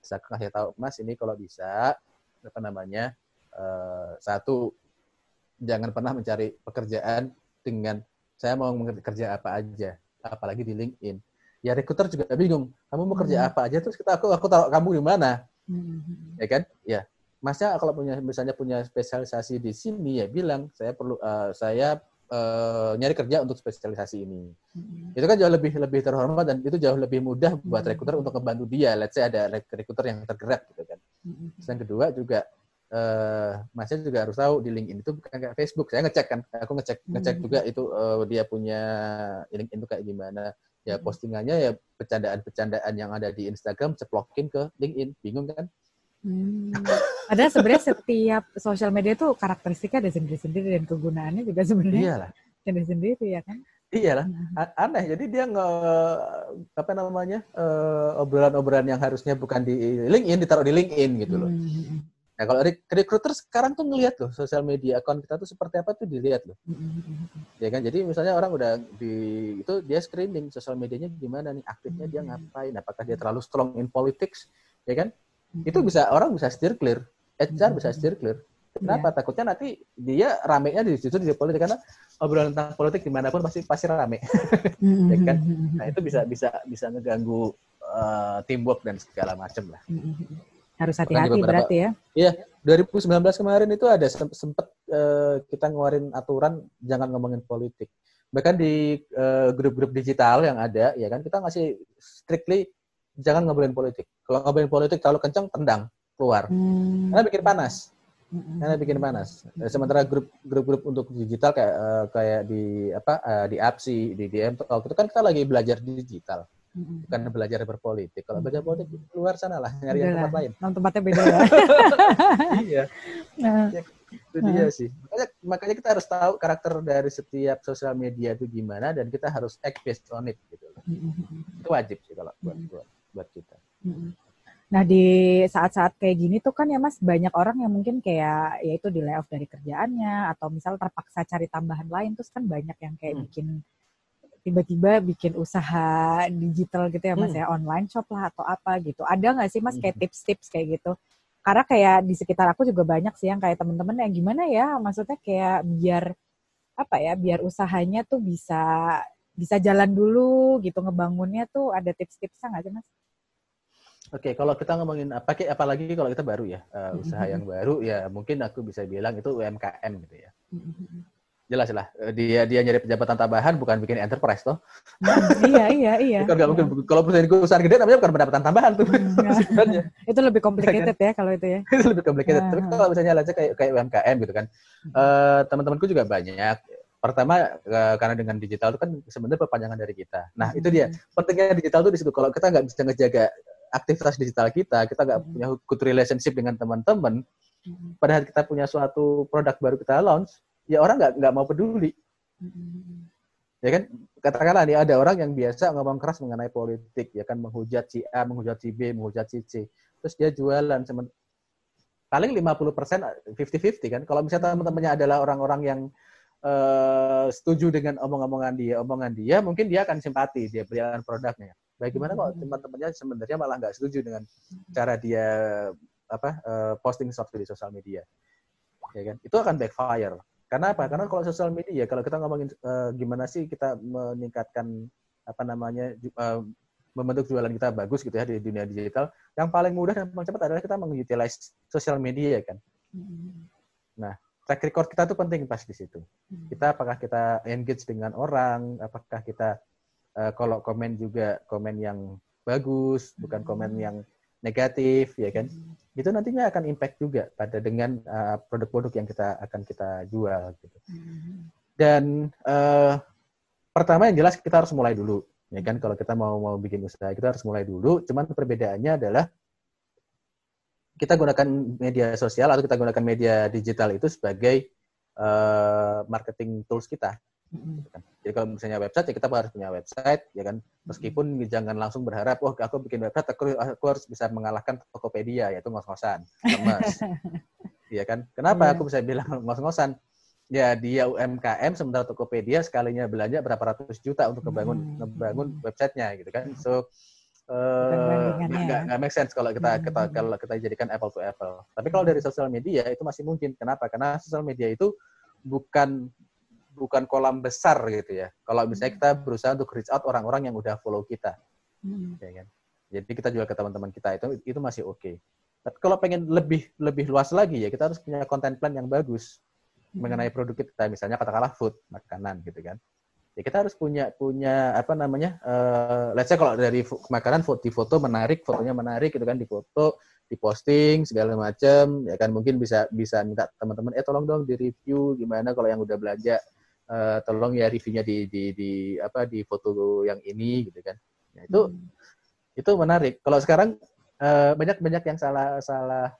Aku kasih tahu, Mas ini kalau bisa apa namanya e, satu jangan pernah mencari pekerjaan dengan saya mau kerja apa aja, apalagi di LinkedIn ya rekruter juga bingung kamu mau kerja hmm. apa aja terus kita aku aku taruh kamu di mana hmm. ya kan ya masnya kalau punya misalnya punya spesialisasi di sini ya bilang saya perlu uh, saya uh, nyari kerja untuk spesialisasi ini hmm. itu kan jauh lebih lebih terhormat dan itu jauh lebih mudah buat hmm. rekruter untuk membantu dia let's say ada rekruter yang tergerak gitu kan hmm. yang kedua juga uh, masnya juga harus tahu di LinkedIn itu bukan kayak Facebook saya ngecek kan aku ngecek ngecek hmm. juga itu uh, dia punya LinkedIn itu kayak gimana ya hmm. postingannya ya bercandaan-bercandaan yang ada di Instagram ceplokin ke LinkedIn bingung kan hmm. padahal sebenarnya setiap sosial media itu karakteristiknya ada sendiri-sendiri dan kegunaannya juga sebenarnya sendiri-sendiri ya kan Iyalah, hmm. aneh. Jadi dia nge apa namanya uh, obrolan-obrolan yang harusnya bukan di LinkedIn ditaruh di LinkedIn gitu loh. Hmm. Nah kalau recruiter sekarang tuh ngelihat loh sosial media akun kita tuh seperti apa tuh dilihat loh. Ya kan, jadi misalnya orang udah di itu dia screening sosial medianya gimana nih, aktifnya dia ngapain, apakah dia terlalu strong in politics, ya kan? Itu bisa orang bisa steer clear, HR bisa steer clear. Kenapa? Yeah. Takutnya nanti dia ramenya di situ di politik karena obrolan tentang politik di mana pun pasti pasti rame, ya kan? Nah itu bisa bisa bisa ngeganggu uh, teamwork dan segala macam lah. Harus hati-hati berarti ya. Iya, 2019 kemarin itu ada sempat uh, kita ngeluarin aturan jangan ngomongin politik. Bahkan di uh, grup-grup digital yang ada, ya kan kita ngasih strictly jangan ngobrolin politik. Kalau ngobrolin politik terlalu kencang, tendang keluar. Hmm. Karena bikin panas. Hmm. Karena bikin panas. Sementara grup-grup untuk digital kayak uh, kayak di apa uh, di APSI, di DM Talk itu kan kita lagi belajar digital bukan belajar berpolitik. Kalau belajar politik luar sana lah, nyari yang tempat lain. Nah, tempatnya beda ya. iya. Nah. Ya, itu nah. dia sih. Makanya, makanya kita harus tahu karakter dari setiap sosial media itu gimana dan kita harus act based on it gitu. Itu wajib sih kalau buat buat, buat kita. Nah di saat-saat kayak gini tuh kan ya mas banyak orang yang mungkin kayak ya itu di layoff dari kerjaannya atau misal terpaksa cari tambahan lain terus kan banyak yang kayak hmm. bikin tiba-tiba bikin usaha digital gitu ya mas hmm. ya online shop lah atau apa gitu ada nggak sih mas kayak hmm. tips-tips kayak gitu karena kayak di sekitar aku juga banyak sih yang kayak temen-temen yang gimana ya maksudnya kayak biar apa ya biar usahanya tuh bisa bisa jalan dulu gitu ngebangunnya tuh ada tips-tipsnya nggak sih mas? Oke, kalau kita ngomongin apa kayak apalagi kalau kita baru ya uh, usaha yang baru ya mungkin aku bisa bilang itu UMKM gitu ya jelas lah eh, dia dia nyari penjabatan tambahan bukan bikin enterprise toh. Hmm, iya iya iya. Kan nggak mungkin kalau perusahaan gue usaha gede namanya bukan pendapatan tambahan tuh hmm, itu lebih complicated ya kalau itu ya. itu lebih complicated. Tapi kalau misalnya aja kayak kayak UMKM gitu kan uh, teman-temanku juga banyak. Pertama uh, karena dengan digital itu kan sebenarnya perpanjangan dari kita. Nah itu dia. Pentingnya digital tuh di situ. Kalau kita nggak bisa ngejaga aktivitas digital kita kita nggak punya good relationship dengan teman-teman pada saat kita punya suatu produk baru kita launch ya orang nggak nggak mau peduli ya kan katakanlah nih ada orang yang biasa ngomong keras mengenai politik, ya kan menghujat si A, menghujat si B, menghujat si C. Terus dia jualan paling 50 persen 50-50 kan. Kalau misalnya teman-temannya adalah orang-orang yang uh, setuju dengan omong-omongan dia, omongan dia, mungkin dia akan simpati, dia belikan produknya. Bagaimana kalau hmm. teman-temannya sebenarnya malah nggak setuju dengan cara dia apa uh, posting sesuatu di sosial media, ya kan? Itu akan backfire. Karena apa? Karena kalau sosial media, kalau kita ngomongin uh, gimana sih kita meningkatkan apa namanya uh, membentuk jualan kita bagus gitu ya di dunia digital, yang paling mudah dan paling cepat adalah kita mengutilize sosial media ya kan. Hmm. Nah, track record kita tuh penting pas di situ. Hmm. Kita apakah kita engage dengan orang, apakah kita uh, kalau komen juga komen yang bagus, bukan komen hmm. yang negatif, ya kan? Itu nantinya akan impact juga pada dengan eh, produk-produk yang kita akan kita jual. Gitu. Dan uh, pertama yang jelas kita harus mulai dulu, ya kan? Kalau kita mau mau bikin usaha kita harus mulai dulu. Cuman perbedaannya adalah kita gunakan media sosial atau kita gunakan media digital itu sebagai uh, marketing tools kita. Gitu kan. Jadi kalau misalnya website ya kita harus punya website ya kan? Meskipun jangan langsung berharap oh aku bikin website aku, aku harus bisa mengalahkan Tokopedia yaitu ngos-ngosan. Iya kan? Kenapa yeah. aku bisa bilang ngos-ngosan? Ya dia UMKM sementara Tokopedia sekalinya belanja berapa ratus juta untuk membangun hmm. membangun websitenya gitu kan? So uh, nggak nggak make sense kalau kita, kita kalau kita jadikan apple to apple. Tapi kalau dari sosial media itu masih mungkin. Kenapa? Karena sosial media itu bukan bukan kolam besar gitu ya. Kalau misalnya kita berusaha untuk reach out orang-orang yang udah follow kita, hmm. ya kan. Jadi kita juga ke teman-teman kita itu itu masih oke. Okay. Tapi kalau pengen lebih lebih luas lagi ya kita harus punya content plan yang bagus hmm. mengenai produk kita. Misalnya katakanlah food makanan gitu kan. Ya kita harus punya punya apa namanya? Uh, let's say kalau dari makanan foto, di foto menarik, fotonya menarik gitu kan di foto diposting segala macam ya kan mungkin bisa bisa minta teman-teman eh tolong dong di review gimana kalau yang udah belanja uh, tolong ya reviewnya di, di di apa di foto yang ini gitu kan nah, itu hmm. itu menarik kalau sekarang uh, banyak banyak yang salah salah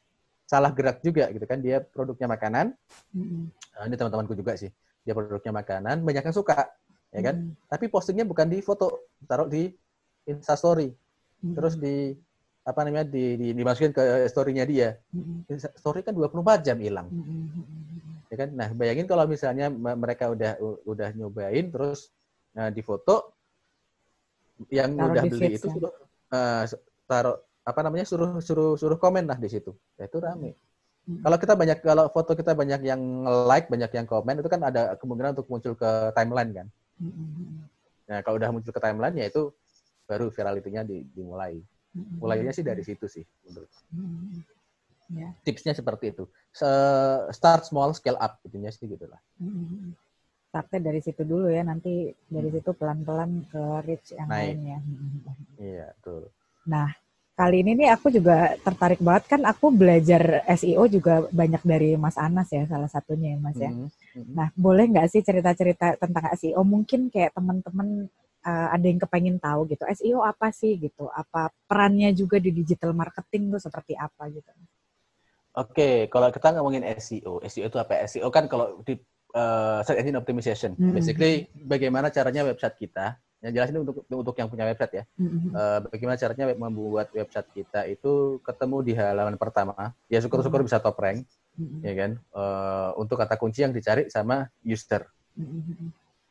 salah gerak juga gitu kan dia produknya makanan hmm. uh, ini teman-temanku juga sih dia produknya makanan banyak yang suka ya kan hmm. tapi postingnya bukan di foto taruh di instastory hmm. terus di apa namanya di, di dimasukin ke story-nya dia. Hmm. Story kan 24 jam hilang. Hmm ya kan nah bayangin kalau misalnya mereka udah udah nyobain terus nah, di foto yang taruh udah beli itu ya. suruh uh, taruh apa namanya suruh suruh suruh komen lah di situ ya, itu rame hmm. kalau kita banyak kalau foto kita banyak yang like banyak yang komen itu kan ada kemungkinan untuk muncul ke timeline kan hmm. nah kalau udah muncul ke timeline ya itu baru viralitinya dimulai hmm. mulainya sih dari situ sih menurut hmm. Yeah. Tipsnya seperti itu. Start small, scale up, gitu sih gitulah. Mm-hmm. Startnya dari situ dulu ya, nanti dari hmm. situ pelan-pelan ke reach yang Naik. lainnya. Iya, betul. Nah, kali ini nih aku juga tertarik banget kan aku belajar SEO juga banyak dari Mas Anas ya salah satunya ya Mas ya. Mm-hmm. Nah boleh nggak sih cerita-cerita tentang SEO mungkin kayak teman-teman uh, ada yang kepengen tahu gitu SEO apa sih gitu apa perannya juga di digital marketing tuh seperti apa gitu. Oke, kalau kita ngomongin SEO, SEO itu apa? SEO kan kalau di uh, search engine optimization, mm -hmm. basically bagaimana caranya website kita, yang jelas ini untuk untuk yang punya website ya, mm -hmm. uh, bagaimana caranya membuat website kita itu ketemu di halaman pertama, ya syukur-syukur mm -hmm. bisa top rank, mm -hmm. ya kan, uh, untuk kata kunci yang dicari sama user, mm -hmm.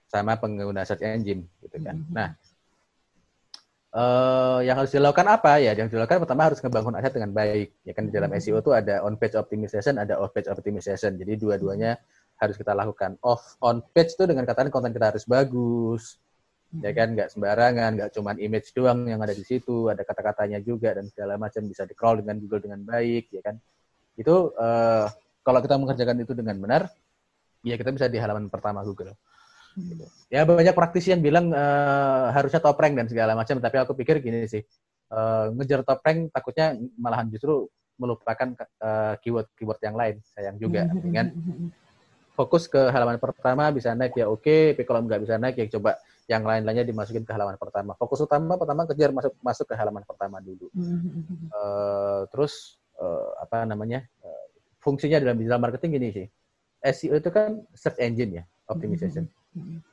sama pengguna search engine, gitu kan. Mm -hmm. Nah, uh, yang harus dilakukan apa ya? Yang dilakukan pertama harus ngebangun aset dengan baik. Ya kan di dalam hmm. SEO itu ada on page optimization, ada off page optimization. Jadi dua-duanya harus kita lakukan. Off on page itu dengan kata konten kita harus bagus. Ya kan nggak sembarangan, nggak cuma image doang yang ada di situ, ada kata-katanya juga dan segala macam bisa di crawl dengan Google dengan baik, ya kan. Itu uh, kalau kita mengerjakan itu dengan benar, ya kita bisa di halaman pertama Google. Gitu. Ya banyak praktisi yang bilang uh, harusnya top rank dan segala macam, tapi aku pikir gini sih, uh, ngejar top rank takutnya malahan justru melupakan uh, keyword-keyword yang lain. Sayang juga. Dengan fokus ke halaman pertama bisa naik ya oke, tapi kalau nggak bisa naik ya coba yang lain-lainnya dimasukin ke halaman pertama. Fokus utama pertama kejar masuk masuk ke halaman pertama dulu. uh, terus uh, apa namanya uh, fungsinya dalam digital marketing gini sih. SEO itu kan search engine ya, optimization.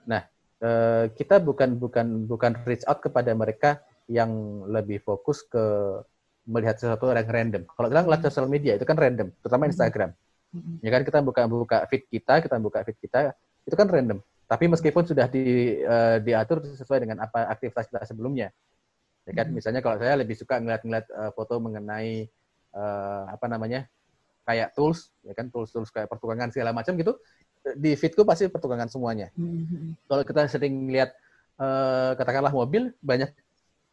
Nah, uh, kita bukan bukan bukan reach out kepada mereka yang lebih fokus ke melihat sesuatu yang random. Kalau kita ngeliat sosial media itu kan random, terutama Instagram. Ya kan kita buka buka feed kita, kita buka feed kita, itu kan random. Tapi meskipun sudah di, uh, diatur sesuai dengan apa aktivitas kita sebelumnya. Ya kan, misalnya kalau saya lebih suka ngeliat-ngeliat uh, foto mengenai uh, apa namanya kayak tools, ya kan tools-tools kayak pertukangan segala macam gitu, di feedku pasti pertukangan semuanya. Kalau kita sering lihat uh, katakanlah mobil, banyak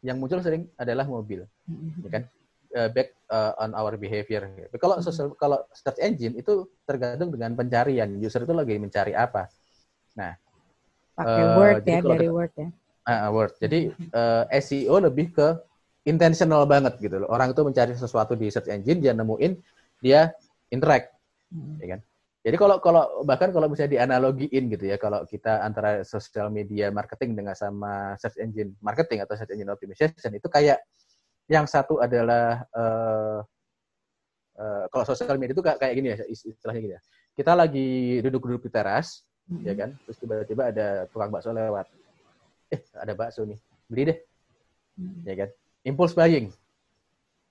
yang muncul sering adalah mobil, ya kan? uh, back uh, on our behavior. Kalau hmm. social, kalau search engine itu tergantung dengan pencarian. User itu lagi mencari apa. Nah, pakai uh, word ya dari kita, word ya. Uh, word. Jadi uh, SEO lebih ke intentional banget gitu loh. Orang itu mencari sesuatu di search engine, dia nemuin, dia interact, hmm. ya kan? Jadi kalau kalau bahkan kalau bisa dianalogiin gitu ya, kalau kita antara social media marketing dengan sama search engine marketing atau search engine optimization itu kayak yang satu adalah uh, uh, kalau sosial media itu kayak gini ya istilahnya gini ya. Kita lagi duduk-duduk di teras, mm-hmm. ya kan? Terus tiba-tiba ada tukang bakso lewat. Eh, ada bakso nih. Beli deh. Mm-hmm. Ya kan? Impulse buying.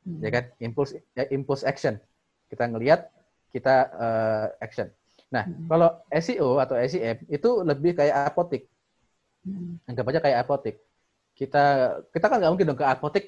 Mm-hmm. Ya kan? Impulse ya, impulse action. Kita ngelihat, kita uh, action. Nah, mm-hmm. kalau SEO atau SEM itu lebih kayak apotik. Mm-hmm. Anggap aja kayak apotik. Kita kita kan nggak mungkin dong ke apotik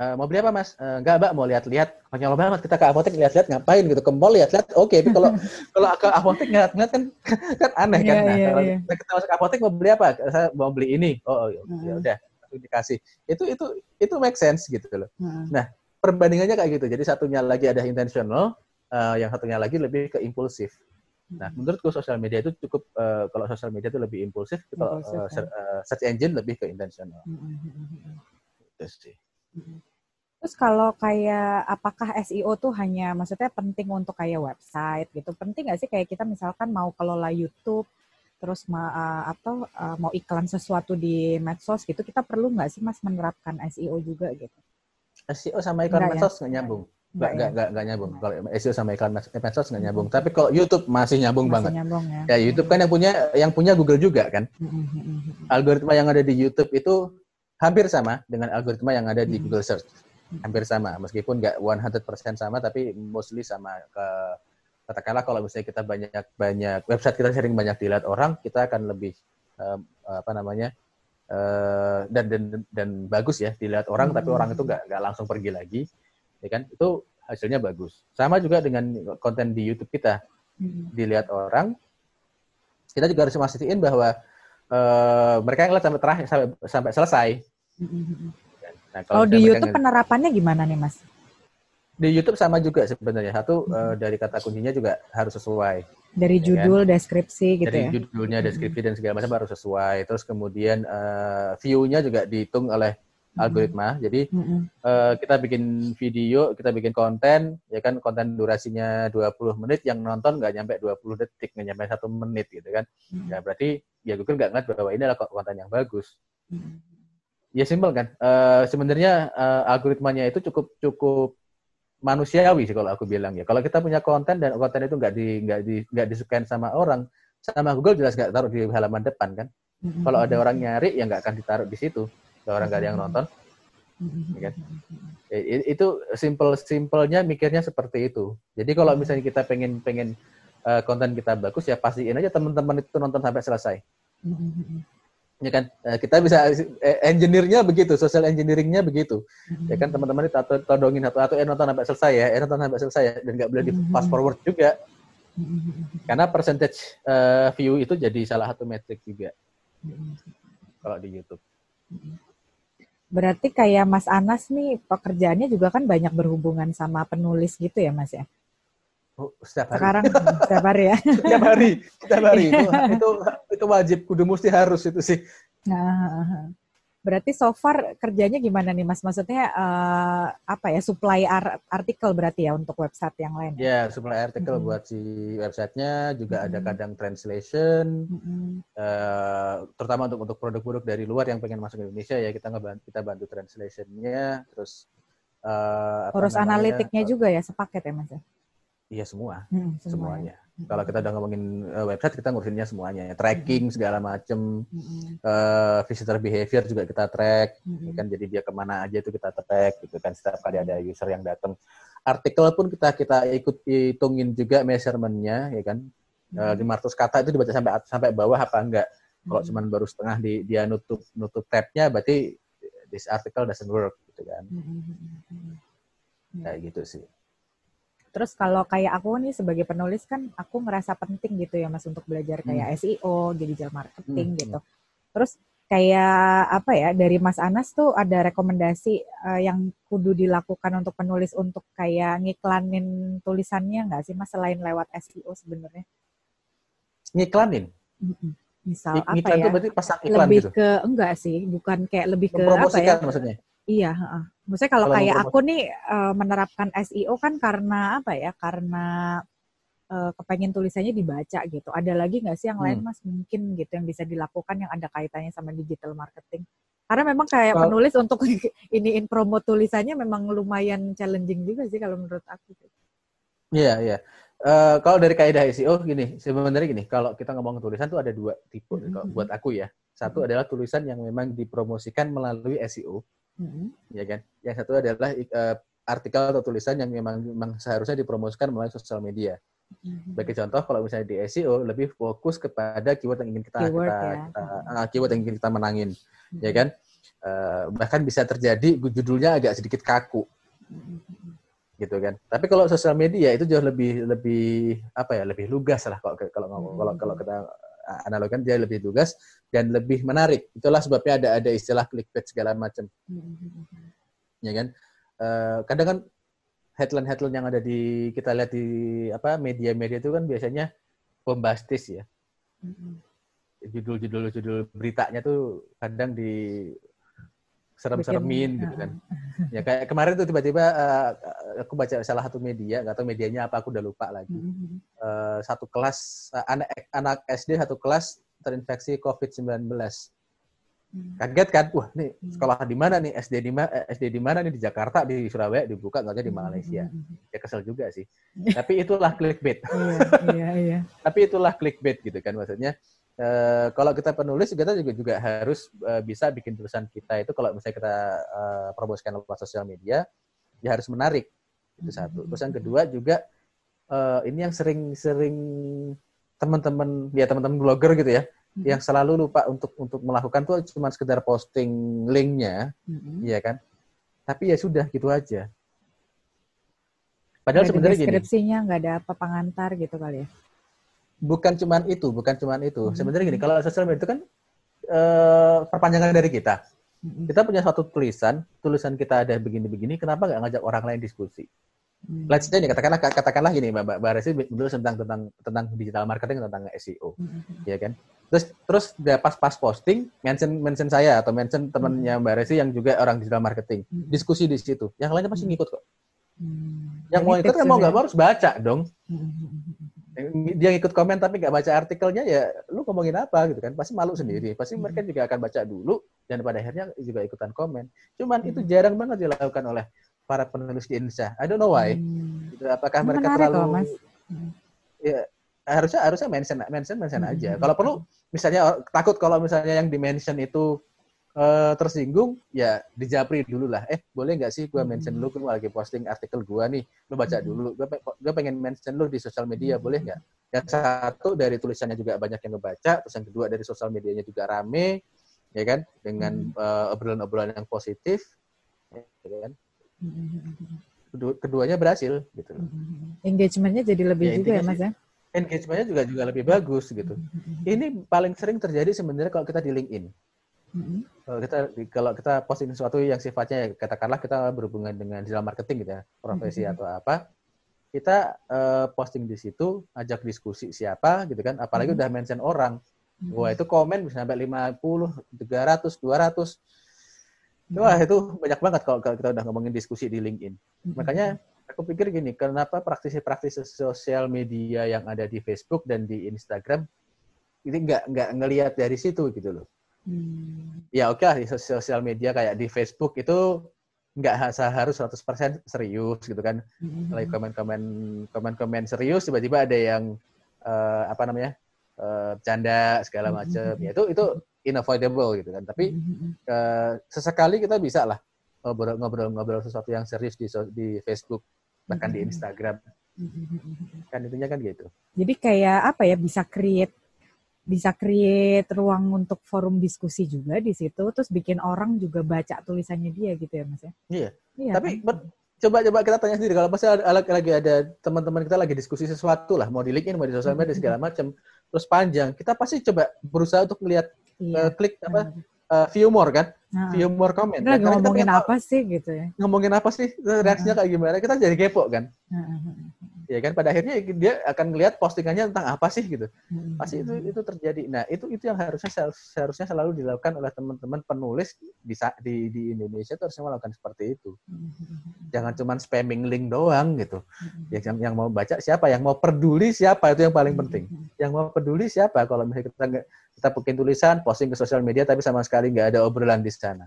Uh, mau beli apa mas? Uh, enggak mbak, mau lihat-lihat. Konyol banget kita ke apotek lihat-lihat ngapain gitu. Ke mall lihat-lihat, oke. Okay. Tapi kalau kalau ke apotek ngeliat-ngeliat kan kan aneh kan. Yeah, nah, yeah, kalau yeah. kita masuk ke apotek mau beli apa? Saya mau beli ini. Oh, oh ya hmm. udah dikasih. Itu itu itu make sense gitu loh. Hmm. Nah perbandingannya kayak gitu. Jadi satunya lagi ada intentional, uh, yang satunya lagi lebih ke impulsif. Nah, hmm. menurutku sosial media itu cukup uh, kalau sosial media itu lebih impulsif, kalau uh, search engine lebih ke intentional. Hmm. Itu sih. Terus kalau kayak apakah SEO tuh hanya maksudnya penting untuk kayak website gitu? Penting nggak sih kayak kita misalkan mau kelola YouTube terus ma uh, atau uh, mau iklan sesuatu di medsos gitu, kita perlu nggak sih mas menerapkan SEO juga gitu? SEO sama iklan enggak, medsos nggak ya? nyambung. Nggak, nggak, ya? nggak, nggak nyambung. Kalau SEO sama iklan medsos nggak nyambung. Tapi kalau YouTube masih nyambung masih banget. Nyambung, ya. ya YouTube kan yang punya yang punya Google juga kan. Algoritma yang ada di YouTube itu hampir sama dengan algoritma yang ada di. Google Search. Hampir sama, meskipun nggak 100% sama, tapi mostly sama. Ke, katakanlah kalau misalnya kita banyak banyak website kita sering banyak dilihat orang, kita akan lebih um, apa namanya uh, dan, dan dan bagus ya dilihat orang, hmm. tapi orang itu nggak nggak langsung pergi lagi, ya kan? Itu hasilnya bagus. Sama juga dengan konten di YouTube kita, hmm. dilihat orang, kita juga harus memastikan bahwa uh, mereka yang lihat sampai terakhir sampai sampai selesai Nah, kalau oh, di YouTube penerapannya gimana nih Mas? Di YouTube sama juga sebenarnya. Satu hmm. uh, dari kata kuncinya juga harus sesuai. Dari ya judul, kan? deskripsi gitu dari ya? Dari judulnya, deskripsi hmm. dan segala macam harus sesuai. Terus kemudian uh, view-nya juga dihitung oleh hmm. Algoritma. Jadi hmm. uh, kita bikin video, kita bikin konten, ya kan konten durasinya 20 menit, yang nonton nggak nyampe 20 detik, nggak nyampe satu menit gitu kan. Hmm. Ya berarti ya Google nggak ngeliat bahwa ini adalah konten yang bagus. Hmm ya simpel kan. Uh, Sebenarnya uh, algoritmanya itu cukup cukup manusiawi sih kalau aku bilang ya. Kalau kita punya konten dan konten itu nggak di nggak di nggak disukain sama orang, sama Google jelas nggak taruh di halaman depan kan. Mm-hmm. Kalau ada orang nyari ya nggak akan ditaruh di situ. Kalau orang nggak ada yang nonton, mm-hmm. ya kan? Itu simple simpelnya mikirnya seperti itu. Jadi kalau misalnya kita pengen pengen uh, konten kita bagus ya pastiin aja teman-teman itu nonton sampai selesai. Ya kan? Eh, kita bisa eh, engineer-nya begitu social engineering-nya begitu. Ya kan? Teman-teman itu atau todongin satu atau eh nonton sampai selesai ya eh nonton sampai selesai ya dan nggak boleh di fast forward juga. Karena percentage uh, view itu jadi salah satu metrik juga. Kalau di YouTube berarti kayak Mas Anas nih pekerjaannya juga kan banyak berhubungan sama penulis gitu ya Mas ya Oh, setiap hari. Sekarang setiap hari ya. setiap hari, setiap hari itu itu itu wajib kudu mesti harus itu sih. Nah, berarti so far kerjanya gimana nih Mas? Maksudnya uh, apa ya? Supply artikel berarti ya untuk website yang lain? Ya, yeah, supply artikel hmm. buat si websitenya juga hmm. ada kadang translation, hmm. uh, terutama untuk untuk produk-produk dari luar yang pengen masuk ke Indonesia ya kita ngebantu kita bantu translationnya, terus uh, urus analitiknya juga ya sepaket ya Mas? Ya? Iya semua, hmm, semuanya. Kalau kita udah ngomongin uh, website, kita ngurusinnya semuanya. Tracking Mm-hmm. segala macam, Mm-mm. uh, visitor behavior juga kita track. Mm-mm. ya kan jadi dia ke mana aja itu kita track gitu kan setiap kali ada user yang datang artikel pun kita kita ikut hitungin juga measurementnya ya kan Eh, 500 kata itu dibaca sampai sampai bawah apa enggak kalau Mm-mm. cuman baru setengah di, dia nutup nutup tabnya berarti this article doesn't work gitu kan Mm-mm. kayak gitu sih Terus kalau kayak aku nih sebagai penulis kan aku ngerasa penting gitu ya Mas untuk belajar kayak SEO, digital marketing Hmm, gitu. Terus kayak apa ya dari Mas Anas tuh ada rekomendasi eh, yang kudu dilakukan untuk penulis untuk kayak ngiklanin tulisannya nggak sih Mas selain lewat SEO sebenarnya? ngiklanin. Misal Ik- apa ya? itu berarti pasang iklan Lebih gitu ke enggak sih, bukan kayak lebih ke apa ya? mempromosikan maksudnya Iya, heeh. Maksudnya kalau Kalau kayak aku nih eh, menerapkan SEO kan karena apa ya? Karena eh, kepengen tulisannya dibaca gitu. Ada lagi nggak sih yang lain Hmm. mas mungkin gitu yang bisa dilakukan yang ada kaitannya sama digital marketing? Karena memang kayak Kalau- penulis untuk iniin promo tulisannya memang lumayan challenging juga sih kalau menurut aku. Iya, iya. Eh, kalau dari kaidah SEO gini, sebenarnya gini, kalau kita ngomong tulisan tuh ada dua tipe Mhm. kalau buat aku ya. Satu adalah tulisan yang memang dipromosikan melalui SEO, Mm-mm. ya kan. Yang satu adalah eh, artikel atau tulisan yang memang memang seharusnya dipromosikan melalui sosial media. Mhm. Sebagai contoh, kalau misalnya di SEO lebih fokus kepada keyword yang ingin kita Keyword kita, ya. kita ah, keyword yang ingin kita menangin, ya Mhm. kan. Eh, bahkan bisa terjadi judulnya agak sedikit kaku, Mhm. gitu kan. Tapi kalau sosial media itu jauh lebih lebih apa ya, lebih lugas lah kalau kalau ngomong- kalau kalau kita analogikan dia lebih lugas dan lebih menarik. Itulah sebabnya ada ada istilah clickbait segala macam, Mhm. ya kan. Eh, kadang kan headline-headline yang ada di kita lihat di apa media-media itu kan biasanya bombastis ya. Mhm. Judul-judul judul beritanya tuh kadang di serem-seremin gitu kan. Ya kayak kemarin tuh tiba-tiba eh, aku baca salah satu media, nggak tahu medianya apa, aku udah lupa lagi. Eh, satu kelas eh, anak anak SD satu kelas terinfeksi COVID-19. Mhm. Kaget kan? Wah, nih Hmm. sekolah di mana nih? SD di mana? SD di mana nih di Jakarta, di Surabaya dibuka nggak di Malaysia. Ya kesel juga sih. Tapi itulah clickbait. Iya, iya, iya. Tapi itulah clickbait gitu kan maksudnya. Eh, kalau kita penulis kita juga juga harus eh, bisa bikin tulisan kita itu kalau misalnya kita eh, promosikan lewat sosial media ya harus menarik itu satu. Terus yang kedua juga eh, ini yang sering-sering teman-teman ya teman-teman blogger gitu ya Mhm. yang selalu lupa untuk untuk melakukan tuh cuma sekedar posting linknya Mhm. ya kan tapi ya sudah gitu aja padahal ada sebenarnya gini deskripsinya nggak ada apa pengantar gitu kali ya bukan cuman itu bukan cuman itu Mhm. sebenarnya gini kalau sosial media itu kan eh, perpanjangan dari kita Mhm. kita punya suatu tulisan tulisan kita ada begini-begini kenapa nggak ngajak orang lain diskusi Mhm. let's say katakanlah katakanlah gini mbak mbak Resi dulu tentang tentang tentang digital marketing tentang SEO Mhm. ya kan terus terus dia pas pas posting mention mention saya atau mention temannya mbak Resi yang juga orang digital marketing Mhm. diskusi di situ yang lainnya pasti Hmm. ngikut kok Hmm. yang mau ikut kan mau juga nggak ya. mau harus baca dong Mhm. Dia ngikut komen tapi nggak baca artikelnya ya lu ngomongin apa gitu kan pasti malu sendiri pasti Hmm. mereka juga akan baca dulu dan pada akhirnya juga ikutan komen cuman itu Hmm. jarang banget dilakukan oleh para penulis di Indonesia I don't know why Hmm. Gitu. apakah Ini mereka menarik terlalu loh, Mas. Hmm. ya harusnya harusnya mention mention mention Hmm. aja kalau perlu misalnya takut kalau misalnya yang di mention itu eh, tersinggung ya dijapri dulu lah. Eh boleh nggak sih gua mention lu gua lagi posting artikel gua nih. Lu baca Hmm. dulu. Gua pengen mention lu di sosial media Hmm. boleh nggak? Yang satu dari tulisannya juga banyak yang ngebaca terus yang kedua dari sosial medianya juga rame ya kan? Dengan eh, obrolan-obrolan yang positif ya kan. Kedua- keduanya berhasil gitu. Engagementnya jadi lebih Ya, juga ya Mas ya. engagementnya juga juga lebih bagus gitu. Ini paling sering terjadi sebenarnya kalau kita di LinkedIn. Kalau kita kalau kita posting sesuatu yang sifatnya ya, katakanlah kita berhubungan dengan digital marketing gitu ya profesi Mhm. atau apa kita eh, posting di situ ajak diskusi siapa gitu kan apalagi Mhm. udah mention orang Mhm. wah itu komen bisa sampai 50 300 200 Mhm. wah itu banyak banget kalau, kalau kita udah ngomongin diskusi di LinkedIn Mhm. makanya aku pikir gini kenapa praktisi-praktisi sosial media yang ada di Facebook dan di Instagram ini nggak nggak ngelihat dari situ gitu loh Hmm. ya oke lah di sos- sosial media kayak di Facebook itu nggak ha- harus 100% serius gitu kan. Mhm. Lagi komen-komen komen-komen serius tiba-tiba ada yang uh, apa namanya uh, canda segala macam ya itu itu unavoidable gitu kan. Tapi uh, sesekali kita bisa lah ngobrol-ngobrol sesuatu yang serius di di Facebook bahkan di Instagram. Kan intinya kan gitu. Jadi kayak apa ya bisa create bisa create ruang untuk forum diskusi juga di situ terus bikin orang juga baca tulisannya dia gitu ya mas ya? Iya, iya tapi kan? coba coba kita tanya sendiri kalau pasti ada, lagi ada teman-teman kita lagi diskusi sesuatu lah mau di LinkedIn mau di sosial media segala macam terus panjang kita pasti coba berusaha untuk melihat iya. uh, klik apa uh, view more kan? Nah. view more comment. Kan? ngomongin kita apa sih gitu ya? Ngomongin apa sih? Reaksinya kayak gimana? Kita jadi kepo kan ya kan? Pada akhirnya dia akan melihat postingannya tentang apa sih gitu. Hmm. pasti itu itu terjadi. Nah itu itu yang harusnya seharusnya selalu dilakukan oleh teman-teman penulis di, di di Indonesia itu harusnya melakukan seperti itu. Hmm. jangan cuma spamming link doang gitu. Ya yang yang mau baca siapa? Yang mau peduli siapa? Itu yang paling penting. Yang mau peduli siapa? Kalau misalnya kita kita bikin tulisan posting ke sosial media tapi sama sekali nggak ada obrolan di sana.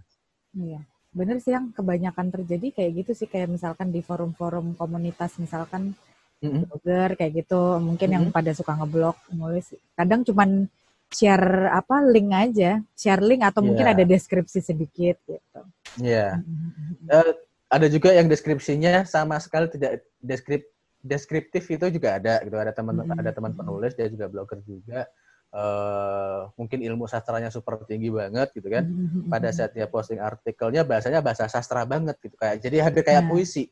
Iya. Bener sih yang kebanyakan terjadi kayak gitu sih. Kayak misalkan di forum-forum komunitas misalkan blogger kayak gitu. Mungkin mm-hmm. yang pada suka ngeblog nulis. Kadang cuman share apa link aja. Share link atau yeah. mungkin ada deskripsi sedikit gitu. Ya yeah. uh, ada juga yang deskripsinya sama sekali tidak deskrip deskriptif itu juga ada gitu. Ada teman mm-hmm. ada teman penulis dia juga blogger juga. Uh, mungkin ilmu sastranya super tinggi banget gitu kan. Pada saat dia posting artikelnya bahasanya bahasa sastra banget gitu. Kayak jadi hampir kayak yeah. puisi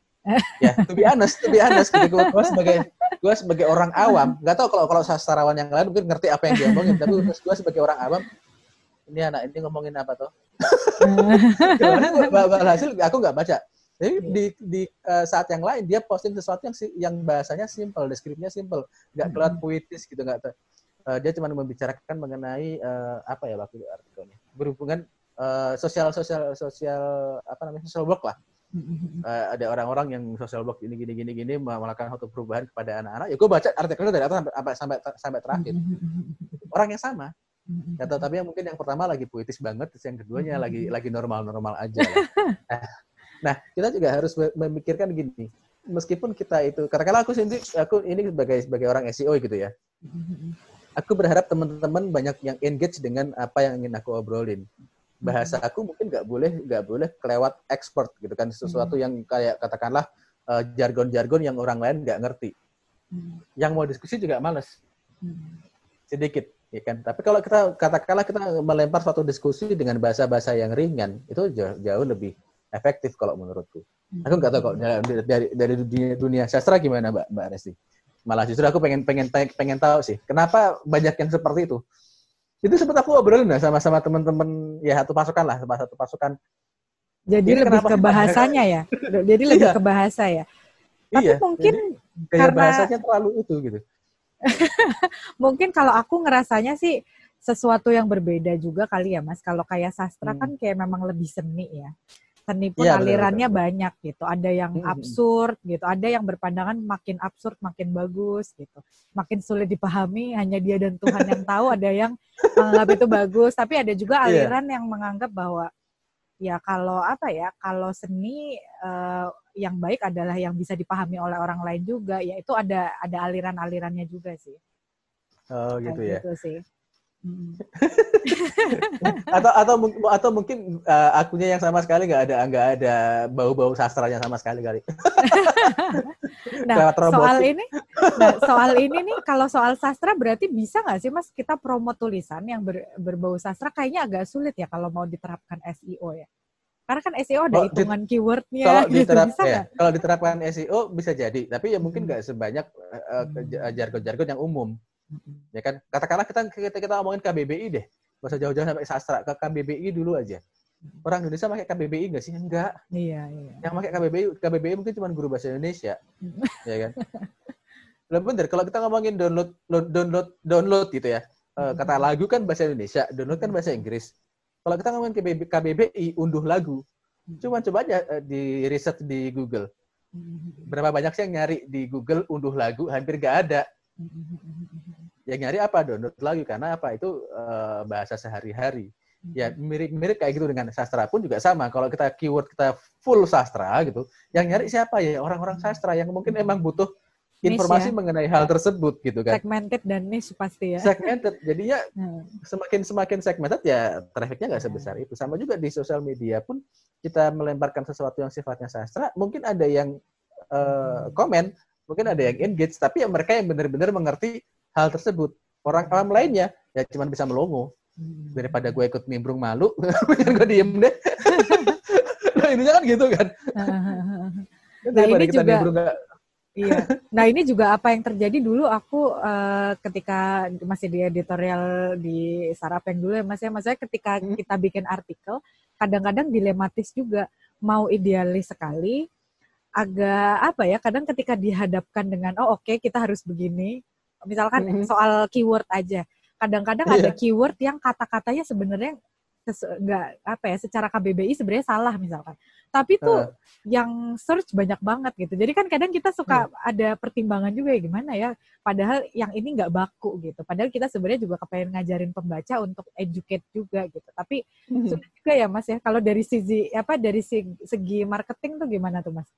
ya to be honest to be honest gitu. Gue sebagai gue sebagai orang awam nggak tahu kalau kalau sastrawan yang lain mungkin ngerti apa yang dia omongin tapi gue sebagai orang awam ini anak ini ngomongin apa tuh hasil aku nggak baca. Jadi iya. di di uh, saat yang lain dia posting sesuatu yang yang bahasanya simple deskripsinya simple nggak kelihatan puitis gitu nggak uh, dia cuma membicarakan mengenai uh, apa ya waktu artikelnya? Berhubungan uh, sosial sosial sosial apa namanya sosial work lah uh, ada orang-orang yang social work ini gini gini gini melakukan satu perubahan kepada anak-anak. Ya gue baca artikelnya dari atas sampai sampai sampai terakhir. Orang yang sama. Ya tapi yang mungkin yang pertama lagi puitis banget terus yang keduanya lagi lagi normal normal aja nah, nah kita juga harus memikirkan gini. Meskipun kita itu katakanlah aku sendiri aku ini sebagai sebagai orang SEO gitu ya. Aku berharap teman-teman banyak yang engage dengan apa yang ingin aku obrolin bahasa aku mungkin nggak boleh nggak boleh kelewat expert gitu kan. Sesuatu hmm. yang kayak katakanlah uh, jargon-jargon yang orang lain nggak ngerti. Hmm. yang mau diskusi juga males. Sedikit ya kan. Tapi kalau kita katakanlah kita melempar suatu diskusi dengan bahasa-bahasa yang ringan itu jauh, jauh lebih efektif kalau menurutku. Aku nggak tahu kok dari dari dunia, dunia sastra gimana mbak mbak Resti. Malah justru aku pengen pengen pengen tahu sih kenapa banyak yang seperti itu itu sempat aku obrolin ya sama sama teman-teman ya satu pasukan lah sama satu pasukan. Jadi ini lebih ke bahasanya ya? Jadi lebih iya. ke bahasa ya? Tapi iya, mungkin karena bahasanya terlalu itu gitu. Mungkin kalau aku ngerasanya sih sesuatu yang berbeda juga kali ya mas. Kalau kayak sastra hmm. kan kayak memang lebih seni ya seni pun ya, alirannya betul, betul. banyak gitu. Ada yang hmm. absurd gitu, ada yang berpandangan makin absurd makin bagus gitu. Makin sulit dipahami hanya dia dan Tuhan yang tahu, ada yang menganggap itu bagus, tapi ada juga iya. aliran yeah. yang menganggap bahwa ya kalau apa ya, kalau seni uh, yang baik adalah yang bisa dipahami oleh orang lain juga, ya itu ada ada aliran-alirannya juga sih. Oh gitu Kayak ya. Gitu sih. Atau atau atau mungkin uh, akunya yang sama sekali nggak ada nggak ada bau-bau sastranya sama sekali kali. nah soal ini, nah, soal ini nih kalau soal sastra berarti bisa nggak sih mas kita promo tulisan yang ber, berbau sastra kayaknya agak sulit ya kalau mau diterapkan SEO ya. Karena kan SEO ada oh, hitungan di, keywordnya. Kalau gitu, diterap, bisa ya, kalau diterapkan SEO bisa jadi, tapi ya mungkin hmm. nggak hmm. sebanyak uh, jargon-jargon yang umum. Ya kan? Katakanlah kita kita, kita ngomongin KBBI deh. Gak usah jauh-jauh sampai sastra. Ke KBBI dulu aja. Orang Indonesia pakai KBBI nggak sih? Enggak. Iya, iya. Yang pakai KBBI, KBBI mungkin cuma guru bahasa Indonesia. ya kan? Lebih bener, kalau kita ngomongin download, download, download gitu ya. Eh, kata lagu kan bahasa Indonesia, download kan bahasa Inggris. Kalau kita ngomongin KBBI, KBBI unduh lagu, cuma coba aja eh, di riset di Google. Berapa banyak sih yang nyari di Google unduh lagu? Hampir gak ada yang nyari apa download lagi karena apa itu uh, bahasa sehari-hari ya mirip-mirip kayak gitu dengan sastra pun juga sama kalau kita keyword kita full sastra gitu yang nyari siapa ya orang-orang sastra yang mungkin emang butuh informasi ya. mengenai hal tersebut gitu kan. Segmented dan niche pasti ya. Segmented, jadinya Hmm. semakin semakin segmented ya trafficnya nggak sebesar itu. Sama juga di sosial media pun kita melemparkan sesuatu yang sifatnya sastra, mungkin ada yang eh, komen, mungkin ada yang engage, tapi ya mereka yang benar-benar mengerti hal tersebut. Orang awam lainnya ya cuma bisa melongo. Hmm. Daripada gue ikut nimbrung malu, biar gue diem deh. nah intinya kan gitu kan. Daripada ini kita juga- nimbrung Iya. Nah ini juga apa yang terjadi dulu aku eh, ketika masih di editorial di Sarap yang dulu ya Mas ya. Maksudnya ketika Hmm. kita bikin artikel, kadang-kadang dilematis juga. Mau idealis sekali, agak apa ya, kadang ketika dihadapkan dengan, oh oke kita harus begini. Misalkan Mhm. soal keyword aja. Kadang-kadang Iya. ada keyword yang kata-katanya sebenarnya nggak apa ya secara KBBI sebenarnya salah misalkan tapi tuh Eh. yang search banyak banget gitu jadi kan kadang kita suka ada pertimbangan juga ya gimana ya padahal yang ini nggak baku gitu padahal kita sebenarnya juga kepengen ngajarin pembaca untuk educate juga gitu tapi sudah juga ya mas ya kalau dari sisi apa dari segi, segi marketing tuh gimana tuh mas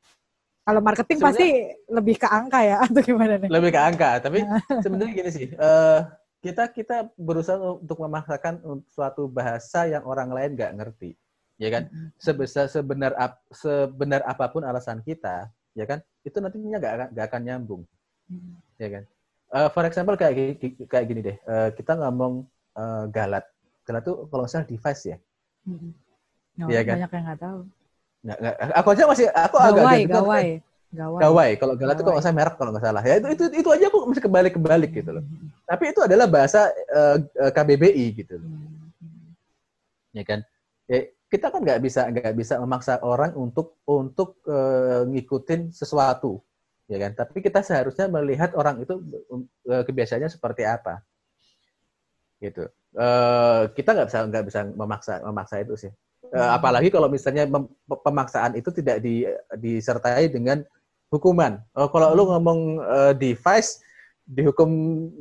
kalau marketing pasti lebih ke angka ya atau gimana nih? Lebih ke angka tapi sebenarnya gini sih eh, kita kita berusaha untuk memaksakan suatu bahasa yang orang lain nggak ngerti ya kan? Sebesar sebenar ap- sebenar apa pun alasan kita ya kan? Itu nantinya nggak akan nggak akan nyambung ya kan? Eh, for example kayak gini, kayak gini deh Eh, kita ngomong eh, galat. Galat tuh kalau nggak salah device ya? Mm-mm. No, Iya kan? banyak yang nggak tahu nggak, nggak- aku aja masih aku agak gawai agak- gawai. Gawai. Gawai. Kalau galat tuh kalau salah merek kalau nggak salah. Ya itu itu itu aja aku masih kebalik kebalik gitu loh. Tapi itu adalah bahasa eh, eh, KBBI gitu loh. Ya kan? Ya, kita kan nggak bisa nggak bisa memaksa orang untuk untuk eh, ngikutin sesuatu. Ya kan? Tapi kita seharusnya melihat orang itu eh, kebiasaannya seperti apa. Gitu. Eh, kita nggak bisa nggak bisa memaksa memaksa itu sih apalagi kalau misalnya pemaksaan itu tidak di, disertai dengan hukuman. Oh, kalau lu ngomong eh, device dihukum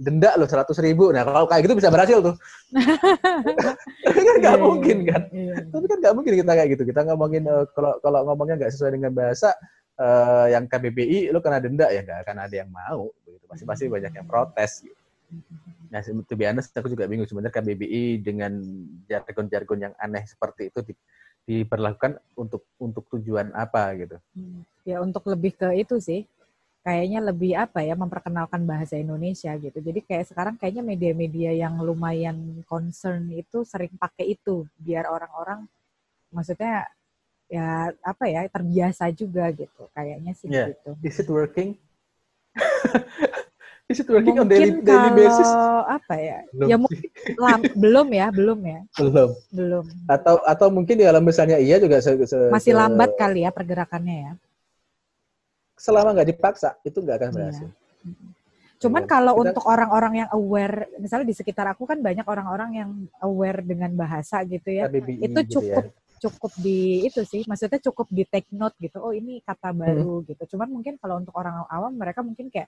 denda lo seratus ribu. Nah kalau kayak gitu bisa berhasil tuh. Tapi kan nggak Iya, mungkin kan? iya. tapi kan nggak mungkin kita kayak gitu. Kita ngomongin eh, kalau kalau ngomongnya nggak sesuai dengan bahasa eh, yang KBBI lu kena denda ya nggak akan ada yang mau. Begitu. Pasti pasti banyak yang protes gitu. Nah to be honest, aku juga bingung sebenarnya KBBI dengan jargon-jargon yang aneh seperti itu di- diberlakukan untuk untuk tujuan apa gitu Hmm. Ya untuk lebih ke itu sih. Kayaknya lebih apa ya memperkenalkan bahasa Indonesia gitu. Jadi kayak sekarang kayaknya media-media yang lumayan concern itu sering pakai itu biar orang-orang maksudnya ya apa ya terbiasa juga gitu. Kayaknya sih Yeah. gitu. is it working is it working on daily Mungkin daily basis kalau apa ya? Belum ya mungkin lam- belum ya, belum ya, belum belum. atau atau mungkin kalau misalnya iya juga se- se- Masih se- lambat kali ya pergerakannya ya. selama nggak dipaksa itu nggak akan Iya. berhasil Cuman Iya. kalau Kita- untuk orang-orang yang aware, misalnya di sekitar aku kan banyak orang-orang yang aware dengan bahasa gitu ya. KBBI Itu gitu ya. cukup cukup di itu sih, maksudnya cukup di take note gitu. Oh ini kata Hmm. baru gitu. Cuman mungkin kalau untuk orang awam mereka mungkin kayak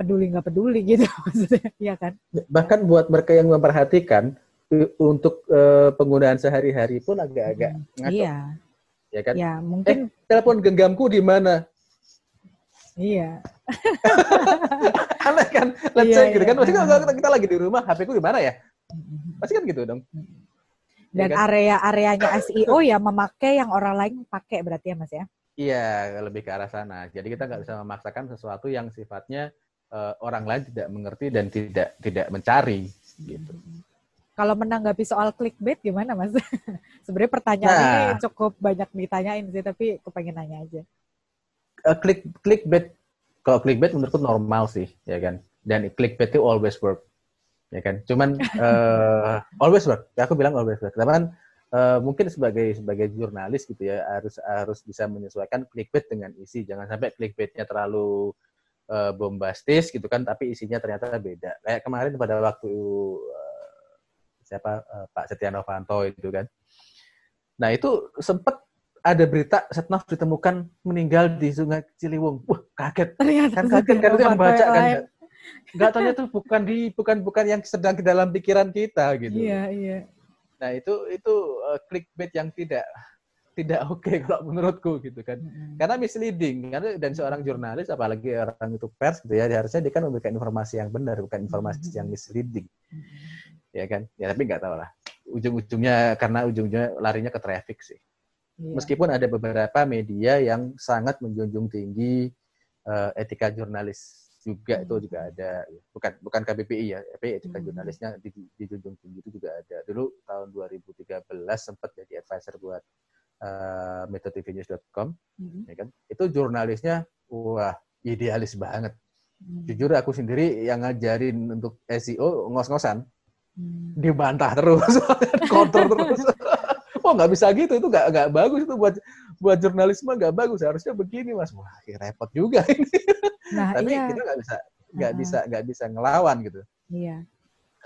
peduli nggak peduli gitu maksudnya, iya kan? bahkan buat mereka yang memperhatikan untuk eh, penggunaan sehari-hari pun agak-agak ngaco Iya, ya kan? Ya mungkin telepon genggamku di mana? Iya. aneh kan? Let's Iya, say gitu iya. kan? Pasti kalau kita, kita lagi di rumah HP ku di mana ya? Pasti kan gitu dong. Dan Iya kan? area-areanya SEO ya memakai yang orang lain pakai berarti ya Mas ya. iya lebih ke arah sana. Jadi kita nggak bisa memaksakan sesuatu yang sifatnya eh, orang lain tidak mengerti dan tidak tidak mencari gitu Kalau menanggapi soal clickbait gimana Mas? Sebenarnya pertanyaan Nah. ini cukup banyak ditanyain sih, tapi kepengen nanya aja. Eh, klik clickbait kalau clickbait menurutku normal sih ya kan dan clickbait itu always work ya kan cuman eh, always work ya aku bilang always work tapi eh, mungkin sebagai sebagai jurnalis gitu ya harus harus bisa menyesuaikan clickbait dengan isi jangan sampai clickbaitnya terlalu eh, bombastis gitu kan tapi isinya ternyata beda kayak kemarin pada waktu eh, siapa eh, Pak Setia Novanto itu kan nah itu sempat ada berita Setnov ditemukan meninggal di Sungai Ciliwung. Wah, kaget. Ternyata Kan kaget kan itu yang baca kan. Enggak tahu itu bukan di bukan bukan yang sedang di dalam pikiran kita gitu. Iya, iya. Nah, itu itu uh, clickbait yang tidak tidak oke okay kalau menurutku gitu kan. Hmm. Karena misleading karena dan seorang jurnalis apalagi orang itu pers gitu ya harusnya dia kan memberikan informasi yang benar bukan informasi hmm. yang misleading. Hmm. Ya kan? Ya tapi nggak tahu lah. Ujung-ujungnya karena ujungnya larinya ke traffic sih. Yeah. Meskipun ada beberapa media yang sangat menjunjung tinggi uh, etika jurnalis juga itu juga ada bukan bukan KBPI ya tapi etika hmm. jurnalisnya di, dijunjung tinggi itu juga ada dulu tahun 2013 sempat jadi advisor buat uh, metotvnews.com hmm. ya kan itu jurnalisnya wah idealis banget hmm. jujur aku sendiri yang ngajarin untuk SEO ngos-ngosan hmm. dibantah terus kotor terus oh nggak bisa gitu itu nggak nggak bagus itu buat buat jurnalisme nggak bagus harusnya begini mas wah repot juga ini nah, tapi iya. kita nggak bisa nggak uh -huh. bisa nggak bisa ngelawan gitu iya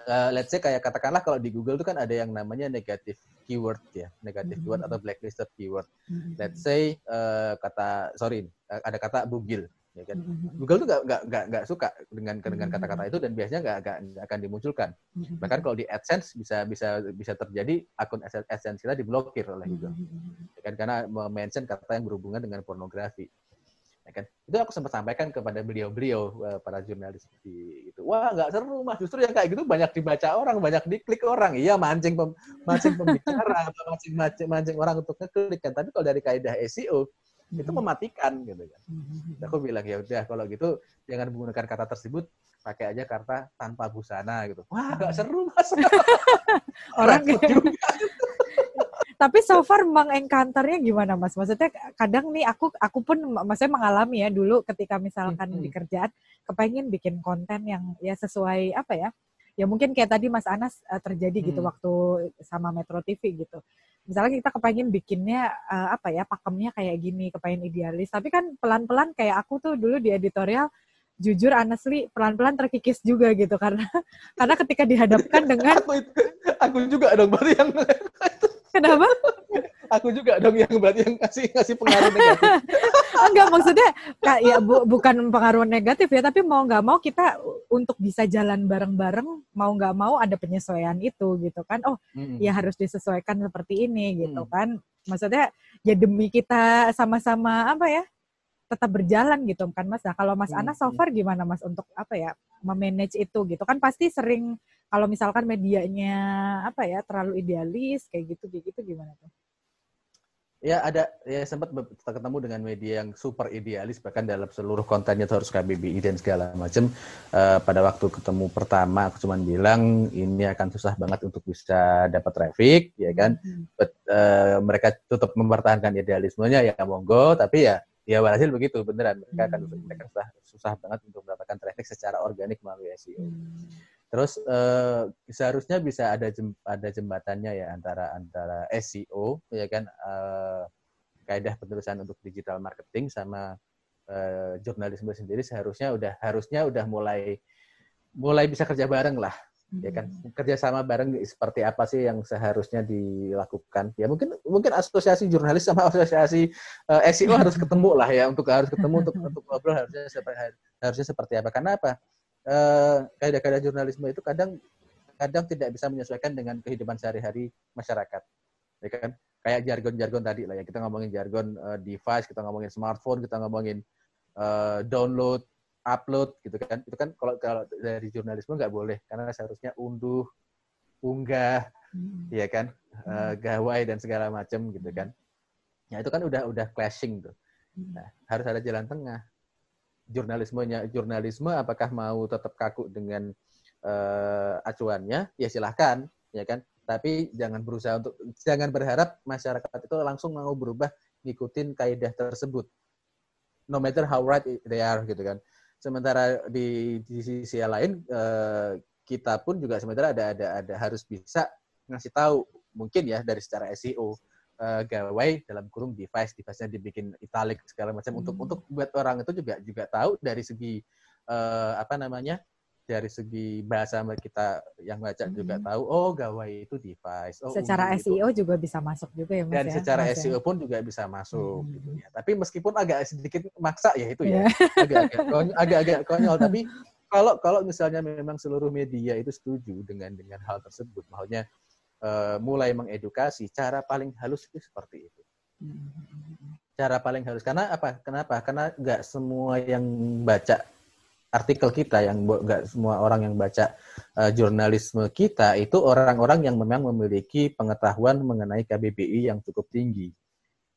uh, let's say kayak katakanlah kalau di Google itu kan ada yang namanya negatif keyword ya negatif mm -hmm. keyword atau blacklisted keyword mm -hmm. let's say uh, kata sorry ada kata bugil ya kan mm-hmm. Google tuh nggak nggak nggak suka dengan dengan mm-hmm. kata-kata itu dan biasanya nggak nggak akan dimunculkan mm-hmm. bahkan kalau di AdSense bisa bisa bisa terjadi akun AdSense kita diblokir oleh Google ya kan karena mention kata yang berhubungan dengan pornografi ya kan itu aku sempat sampaikan kepada beliau-beliau eh, para jurnalis di itu wah nggak seru mas justru yang kayak gitu banyak dibaca orang banyak diklik orang iya mancing pem, mancing pembicara mancing, mancing mancing orang untuk ngeklik kan tapi kalau dari kaidah SEO itu hmm. mematikan gitu kan. Hmm. Aku bilang ya udah kalau gitu jangan menggunakan kata tersebut pakai aja kata tanpa busana gitu. Wah gak seru mas. Orang juga. Tapi so far mengencounternya gimana mas? Maksudnya kadang nih aku aku pun maksudnya mengalami ya dulu ketika misalkan hmm. di kerjaan kepengen bikin konten yang ya sesuai apa ya ya mungkin kayak tadi Mas Anas uh, terjadi gitu hmm. gitu waktu sama Metro TV gitu. Misalnya kita kepengen bikinnya uh, apa ya pakemnya kayak gini, kepengen idealis. Tapi kan pelan-pelan kayak aku tuh dulu di editorial jujur honestly pelan-pelan terkikis juga gitu karena karena ketika dihadapkan dengan aku, aku juga dong berarti yang Kenapa? Aku juga dong yang berarti yang ngasih ngasih pengaruh negatif. Enggak maksudnya kak ya bu, bukan pengaruh negatif ya, tapi mau nggak mau kita untuk bisa jalan bareng-bareng, mau nggak mau ada penyesuaian itu gitu kan. Oh, hmm. ya harus disesuaikan seperti ini gitu hmm. kan. Maksudnya ya demi kita sama-sama apa ya? Tetap berjalan gitu kan Mas. Nah, kalau Mas hmm. Ana so far gimana Mas untuk apa ya memanage itu gitu kan pasti sering kalau misalkan medianya apa ya terlalu idealis kayak gitu kayak gitu gimana tuh? Ya ada ya sempat ketemu dengan media yang super idealis bahkan dalam seluruh kontennya itu harus KBBI dan segala macam. Uh, pada waktu ketemu pertama aku cuma bilang ini akan susah banget untuk bisa dapat traffic ya kan. Hmm. But, uh, mereka tetap mempertahankan idealismenya ya monggo tapi ya ya walhasil begitu beneran mereka akan hmm. mereka susah susah banget untuk mendapatkan traffic secara organik melalui SEO. Hmm. Terus uh, seharusnya bisa ada jem, ada jembatannya ya antara antara SEO ya kan uh, kaidah penerusan untuk digital marketing sama uh, jurnalisme sendiri seharusnya udah harusnya udah mulai mulai bisa kerja bareng lah ya kan? Hmm. kerjasama bareng seperti apa sih yang seharusnya dilakukan? Ya mungkin mungkin asosiasi jurnalis sama asosiasi uh, eh, SEO harus ketemu lah ya untuk harus ketemu untuk untuk ngobrol harusnya seperti harusnya seperti apa. Karena apa? Uh, kaidah-kaidah jurnalisme itu kadang kadang tidak bisa menyesuaikan dengan kehidupan sehari-hari masyarakat. Ya kan? Kayak jargon-jargon tadi lah ya kita ngomongin jargon uh, device kita ngomongin smartphone kita ngomongin uh, download upload gitu kan. Itu kan kalau kalau dari jurnalisme nggak boleh karena seharusnya unduh unggah hmm. ya kan? Hmm. uh, gawai dan segala macam gitu kan. Ya itu kan udah udah clashing tuh. Hmm. nah, harus ada jalan tengah. Jurnalismenya jurnalisme apakah mau tetap kaku dengan uh, acuannya? Ya silahkan ya kan? Tapi jangan berusaha untuk jangan berharap masyarakat itu langsung mau berubah ngikutin kaidah tersebut. No matter how right they are gitu kan sementara di, di sisi yang lain eh, kita pun juga sementara ada ada ada harus bisa ngasih tahu mungkin ya dari secara SEO eh, gawai dalam kurung device device-nya dibikin italic segala macam hmm. untuk untuk buat orang itu juga juga tahu dari segi eh, apa namanya dari segi bahasa kita yang baca hmm. juga tahu oh gawai itu device oh secara SEO itu. juga bisa masuk juga ya mas dan ya? secara mas SEO ya? pun juga bisa masuk hmm. gitu ya tapi meskipun agak sedikit maksa ya itu ya iya. agak-agak konyol, agak-agak konyol tapi kalau kalau misalnya memang seluruh media itu setuju dengan dengan hal tersebut maksudnya uh, mulai mengedukasi cara paling halus itu seperti itu Cara paling halus karena apa? Kenapa? Karena nggak semua yang baca artikel kita, yang nggak semua orang yang baca uh, jurnalisme kita itu orang-orang yang memang memiliki pengetahuan mengenai KBBI yang cukup tinggi.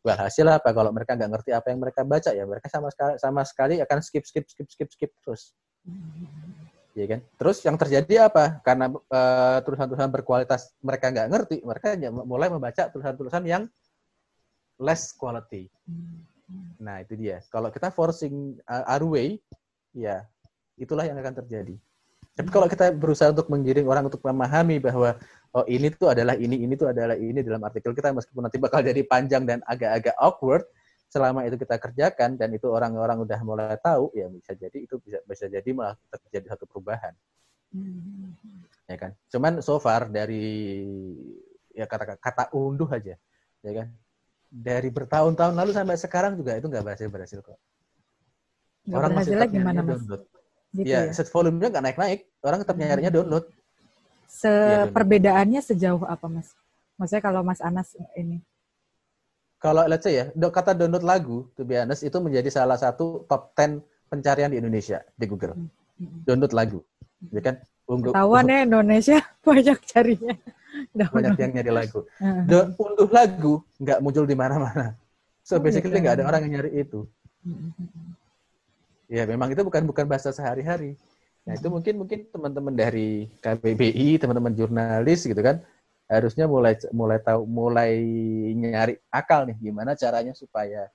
hasil apa? Kalau mereka nggak ngerti apa yang mereka baca ya mereka sama sekali sama sekali akan skip skip skip skip skip terus. Ya kan? Terus yang terjadi apa? Karena uh, tulisan-tulisan berkualitas mereka nggak ngerti, mereka mulai membaca tulisan-tulisan yang less quality. Nah, itu dia. Kalau kita forcing our way, ya itulah yang akan terjadi. Tapi kalau kita berusaha untuk menggiring orang untuk memahami bahwa oh ini tuh adalah ini, ini tuh adalah ini dalam artikel kita meskipun nanti bakal jadi panjang dan agak-agak awkward, selama itu kita kerjakan dan itu orang-orang udah mulai tahu, ya bisa jadi itu bisa bisa jadi malah terjadi satu perubahan. Hmm. Ya kan? Cuman so far dari ya kata kata unduh aja, ya kan? dari bertahun-tahun lalu sampai sekarang juga itu nggak berhasil berhasil kok. Gak orang masih tetap gimana mas? download. Gitu ya, ya, set volumenya nggak naik-naik. Orang tetap nyarinya download. Seperbedaannya ya, sejauh apa mas? Maksudnya kalau Mas Anas ini? Kalau let's say ya, kata download lagu, to be honest, itu menjadi salah satu top 10 pencarian di Indonesia di Google. Hmm, hmm. Download lagu. Ya kan? Ketahuan ya Indonesia banyak carinya banyak yang nyari lagu. Dan unduh lagu nggak muncul di mana-mana. So oh, basically gitu. nggak ada orang yang nyari itu. Ya memang itu bukan bukan bahasa sehari-hari. Nah itu mungkin mungkin teman-teman dari KBBI, teman-teman jurnalis gitu kan, harusnya mulai mulai tahu mulai nyari akal nih gimana caranya supaya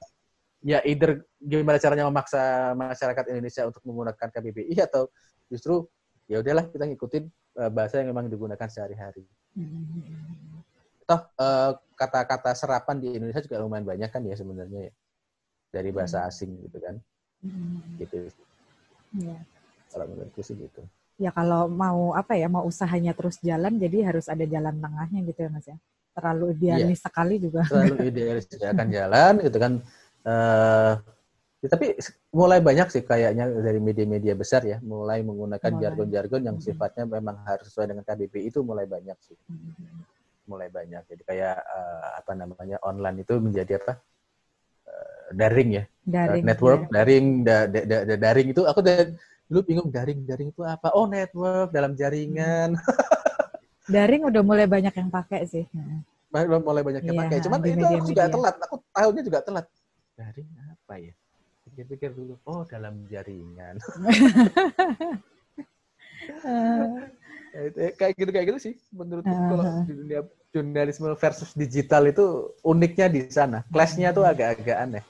ya either gimana caranya memaksa masyarakat Indonesia untuk menggunakan KBBI atau justru ya udahlah kita ngikutin uh, bahasa yang memang digunakan sehari-hari. Toh uh, kata-kata serapan di Indonesia juga lumayan banyak kan ya sebenarnya ya dari bahasa asing gitu kan. Gitu. Ya. Kalau menurutku sih gitu. Ya kalau mau apa ya mau usahanya terus jalan jadi harus ada jalan tengahnya gitu ya Mas ya. Terlalu idealis ya. sekali juga. Terlalu idealis akan jalan gitu kan. Uh, Ya, tapi mulai banyak sih kayaknya dari media-media besar ya, mulai menggunakan jargon-jargon yang sifatnya memang harus sesuai dengan KBP itu mulai banyak sih. Mulai banyak. Jadi kayak uh, apa namanya online itu menjadi apa? Daring ya. Daring. Network, ya. daring, da, da, da, da, daring itu aku da, dulu bingung daring, daring itu apa? Oh, network dalam jaringan. daring udah mulai banyak yang pakai sih. Mulai banyak yang ya, pakai. Cuman itu aku juga telat. Aku tahunya juga telat. Daring apa ya? pikir-pikir dulu oh dalam jaringan uh, kayak gitu kayak gitu sih menurutku uh, kalau di dunia jurnalisme versus digital itu uniknya di sana clashnya tuh agak-agak aneh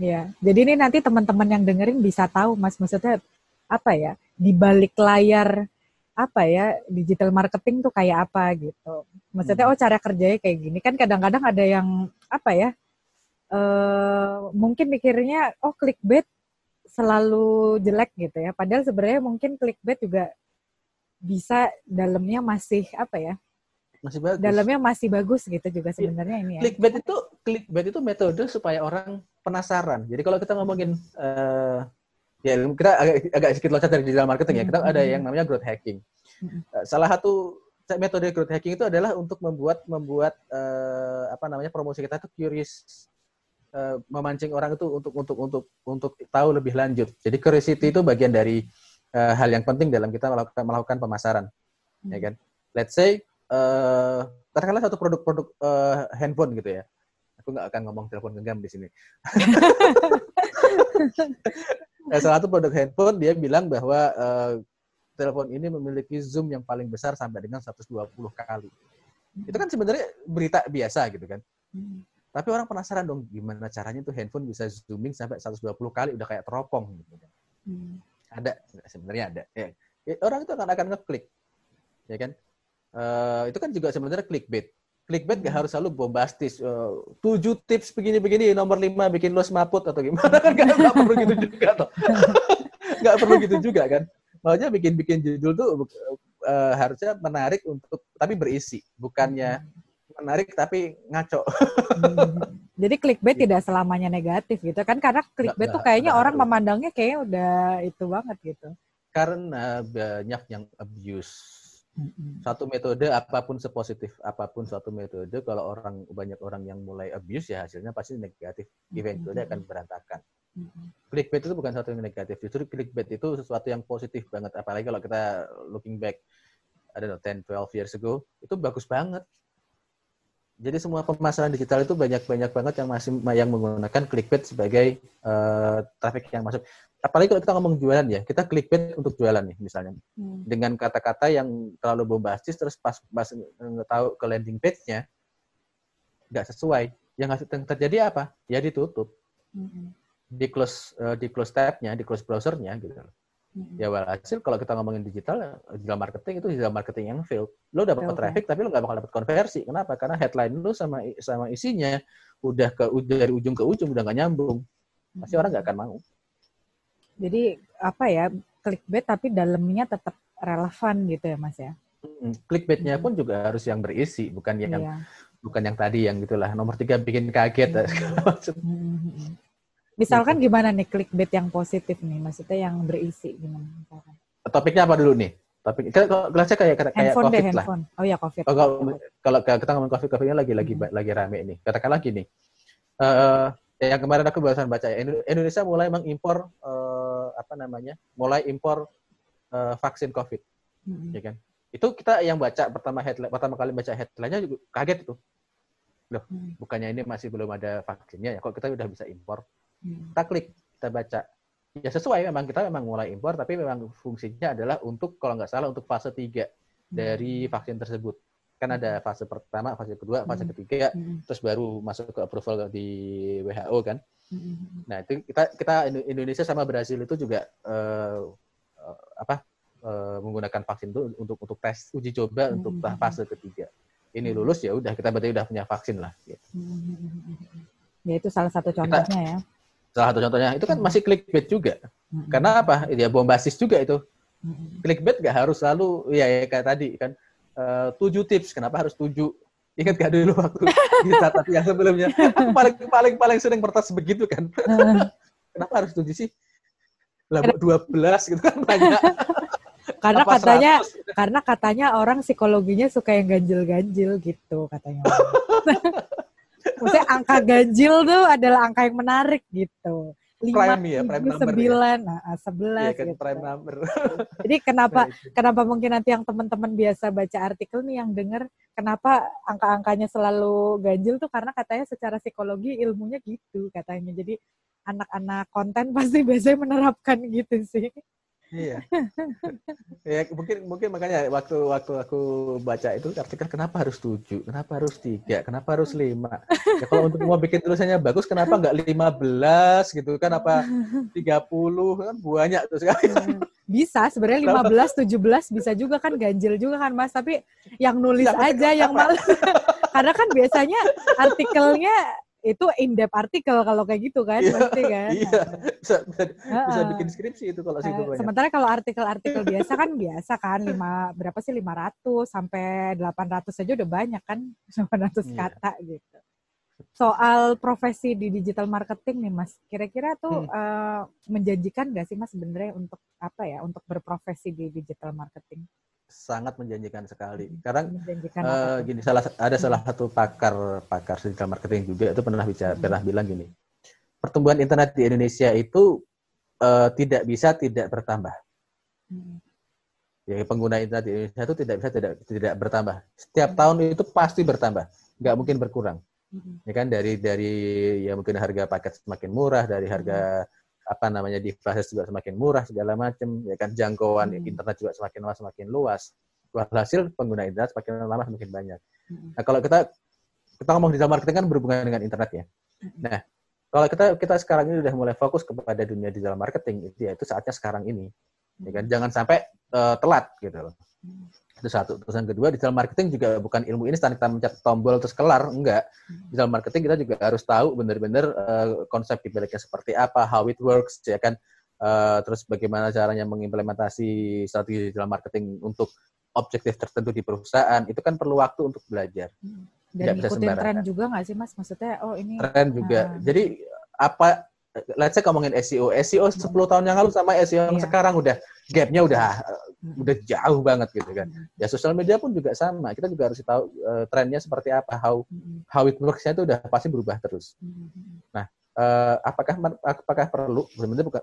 ya jadi ini nanti teman-teman yang dengerin bisa tahu mas maksudnya apa ya di balik layar apa ya digital marketing tuh kayak apa gitu maksudnya oh cara kerjanya kayak gini kan kadang-kadang ada yang apa ya uh, mungkin mikirnya oh clickbait selalu jelek gitu ya. Padahal sebenarnya mungkin clickbait juga bisa dalamnya masih apa ya? Masih bagus. Dalamnya masih bagus gitu juga iya. sebenarnya ini ya. Clickbait itu clickbait itu metode supaya orang penasaran. Jadi kalau kita ngomongin uh, ya kita agak, agak sedikit loncat dari digital marketing ya. Kita ada mm-hmm. yang namanya growth hacking. Uh, salah satu metode growth hacking itu adalah untuk membuat membuat uh, apa namanya promosi kita itu curious uh, memancing orang itu untuk untuk untuk untuk tahu lebih lanjut. Jadi curiosity itu bagian dari uh, hal yang penting dalam kita melakukan melakukan pemasaran, hmm. ya kan? Let's say uh, katakanlah satu produk-produk uh, handphone gitu ya. Aku nggak akan ngomong telepon genggam di sini. nah, salah satu produk handphone dia bilang bahwa uh, telepon ini memiliki zoom yang paling besar sampai dengan 120 kali. Itu kan sebenarnya berita biasa gitu kan. Hmm. Tapi orang penasaran dong gimana caranya tuh handphone bisa zooming sampai 120 kali udah kayak teropong gitu kan. Hmm. Ada sebenarnya ada. Ya, ya, orang itu akan akan ngeklik. Ya kan? Uh, itu kan juga sebenarnya clickbait. Clickbait gak harus selalu bombastis. Uh, tujuh tips begini-begini, nomor lima bikin lo semaput atau gimana kan gak, gak perlu gitu juga toh. gak perlu gitu juga kan. Makanya bikin-bikin judul tuh uh, harusnya menarik untuk tapi berisi, bukannya menarik tapi ngaco. Hmm. Jadi clickbait tidak selamanya negatif gitu kan karena clickbait tuh kayaknya orang memandangnya kayaknya udah itu banget gitu. Karena banyak yang abuse Satu metode apa pun sepositif apa pun suatu metode kalau orang banyak orang yang mulai abuse ya hasilnya pasti negatif. Eventually akan berantakan. Clickbait itu bukan sesuatu yang negatif. Justru clickbait itu sesuatu yang positif banget. Apalagi kalau kita looking back, ada 10, 12 years ago, itu bagus banget. Jadi semua pemasaran digital itu banyak-banyak banget yang masih yang menggunakan clickbait sebagai uh, traffic yang masuk apalagi kalau kita ngomong jualan ya, kita clickbait untuk jualan nih misalnya. Hmm. Dengan kata-kata yang terlalu bombastis terus pas pas tahu ke landing page-nya nggak sesuai. Yang terjadi apa? Ya ditutup. Hmm. Di close uh, di close tab-nya, di close browser-nya gitu. Hmm. Ya walhasil kalau kita ngomongin digital, digital marketing itu digital marketing yang fail. Lo dapat okay. traffic tapi lo nggak bakal dapat konversi. Kenapa? Karena headline lo sama sama isinya udah ke dari ujung ke ujung udah nggak nyambung. Pasti hmm. orang nggak akan mau. Jadi apa ya clickbait tapi dalamnya tetap relevan gitu ya mas ya? Hmm, clickbaitnya pun juga harus yang berisi, bukan yang iya. bukan yang tadi yang gitulah nomor tiga bikin kaget. Hmm. Misalkan gitu. gimana nih clickbait yang positif nih, maksudnya yang berisi gimana? Misalkan. Topiknya apa dulu nih? Topik kalau kelasnya kayak kayak handphone COVID deh, lah. Handphone. Oh ya COVID. Oh, kalau, kalau kita ngomong COVID, COVID-nya lagi lagi hmm. lagi rame ini. Katakan lagi nih. Uh, yang kemarin aku barusan baca ya, Indonesia mulai mengimpor uh, apa namanya, mulai impor uh, vaksin COVID, hmm. ya kan? Itu kita yang baca pertama headline, pertama kali baca headline-nya juga kaget itu. Loh, hmm. bukannya ini masih belum ada vaksinnya ya? Kok kita udah bisa impor? Hmm. Kita klik, kita baca. Ya sesuai memang kita memang mulai impor, tapi memang fungsinya adalah untuk kalau nggak salah untuk fase 3 hmm. dari vaksin tersebut kan ada fase pertama, fase kedua, fase hmm. ketiga, hmm. terus baru masuk ke approval di WHO kan. Hmm. Nah itu kita kita Indonesia sama Brasil itu juga uh, uh, apa uh, menggunakan vaksin itu untuk untuk tes uji coba untuk fase ketiga. Ini lulus ya udah kita berarti udah punya vaksin lah. Gitu. Ya itu salah satu contohnya kita, ya. Salah satu contohnya itu kan masih clickbait juga. Karena apa? Ya bombastis juga itu. Clickbait gak harus selalu ya, ya kayak tadi kan uh, tujuh tips. Kenapa harus tujuh? Ingat gak dulu waktu di catat yang sebelumnya? paling paling paling sering pertas begitu kan. Kenapa harus tujuh sih? Lah dua belas gitu kan banyak. karena katanya 100? karena katanya orang psikologinya suka yang ganjil-ganjil gitu katanya. Maksudnya angka ganjil tuh adalah angka yang menarik gitu lima prime ya, prime number sembilan, ya. nah, sebelas. Kan gitu. prime number. Jadi kenapa kenapa mungkin nanti yang teman-teman biasa baca artikel nih yang dengar kenapa angka-angkanya selalu ganjil tuh karena katanya secara psikologi ilmunya gitu katanya. Jadi anak-anak konten pasti biasanya menerapkan gitu sih. Iya. ya mungkin mungkin makanya waktu waktu aku baca itu artikel kenapa harus tujuh, kenapa harus tiga, kenapa harus lima. Ya kalau untuk mau bikin tulisannya bagus, kenapa nggak lima belas gitu kan? Apa tiga puluh kan banyak tuh sekali. Hmm. Bisa sebenarnya lima belas, tujuh belas bisa juga kan ganjil juga kan mas. Tapi yang nulis aja yang malas. Karena kan biasanya artikelnya itu in depth artikel kalau kayak gitu kan iya, pasti kan? iya. Bisa bisa, uh, bisa bikin skripsi itu kalau segitu uh, sementara kalau artikel-artikel biasa kan biasa kan lima berapa sih 500 sampai 800 saja udah banyak kan 800 iya. kata gitu. Soal profesi di digital marketing nih mas kira-kira tuh hmm. uh, menjanjikan gak sih mas sebenarnya untuk apa ya untuk berprofesi di digital marketing sangat menjanjikan sekali. Karena uh, gini salah ada salah satu pakar pakar digital marketing juga itu pernah bicara hmm. pernah bilang gini. Pertumbuhan internet di Indonesia itu uh, tidak bisa tidak bertambah. Hmm. Ya, pengguna internet di Indonesia itu tidak bisa tidak tidak bertambah. Setiap hmm. tahun itu pasti bertambah, nggak mungkin berkurang. Hmm. Ya kan dari dari ya mungkin harga paket semakin murah, dari harga hmm apa namanya devices juga semakin murah segala macam ya kan jangkauan hmm. internet juga semakin lama semakin luas hasil pengguna internet semakin lama semakin banyak hmm. nah kalau kita kita ngomong digital marketing kan berhubungan dengan internet ya hmm. nah kalau kita kita sekarang ini sudah mulai fokus kepada dunia digital marketing itu ya itu saatnya sekarang ini ya kan jangan sampai uh, telat gitu loh hmm. Itu satu. Terus yang kedua, digital marketing juga bukan ilmu instan kita mencet tombol terus kelar, enggak. Hmm. Digital marketing kita juga harus tahu benar-benar uh, konsep di baliknya seperti apa, how it works, ya kan. Uh, terus bagaimana caranya mengimplementasi strategi digital marketing untuk objektif tertentu di perusahaan, itu kan perlu waktu untuk belajar. Hmm. Dan ikutin tren juga nggak sih mas? Maksudnya, oh ini tren juga. Uh, Jadi apa let's say ngomongin SEO, SEO 10 tahun yang lalu sama SEO yang Iya. sekarang udah gapnya udah Mm. udah jauh banget gitu kan. Ya sosial media pun juga sama. Kita juga harus tahu eh, trennya seperti apa, how Mm. how it works-nya itu udah pasti berubah terus. Mm. Eh, apakah apakah perlu? Sebenarnya bukan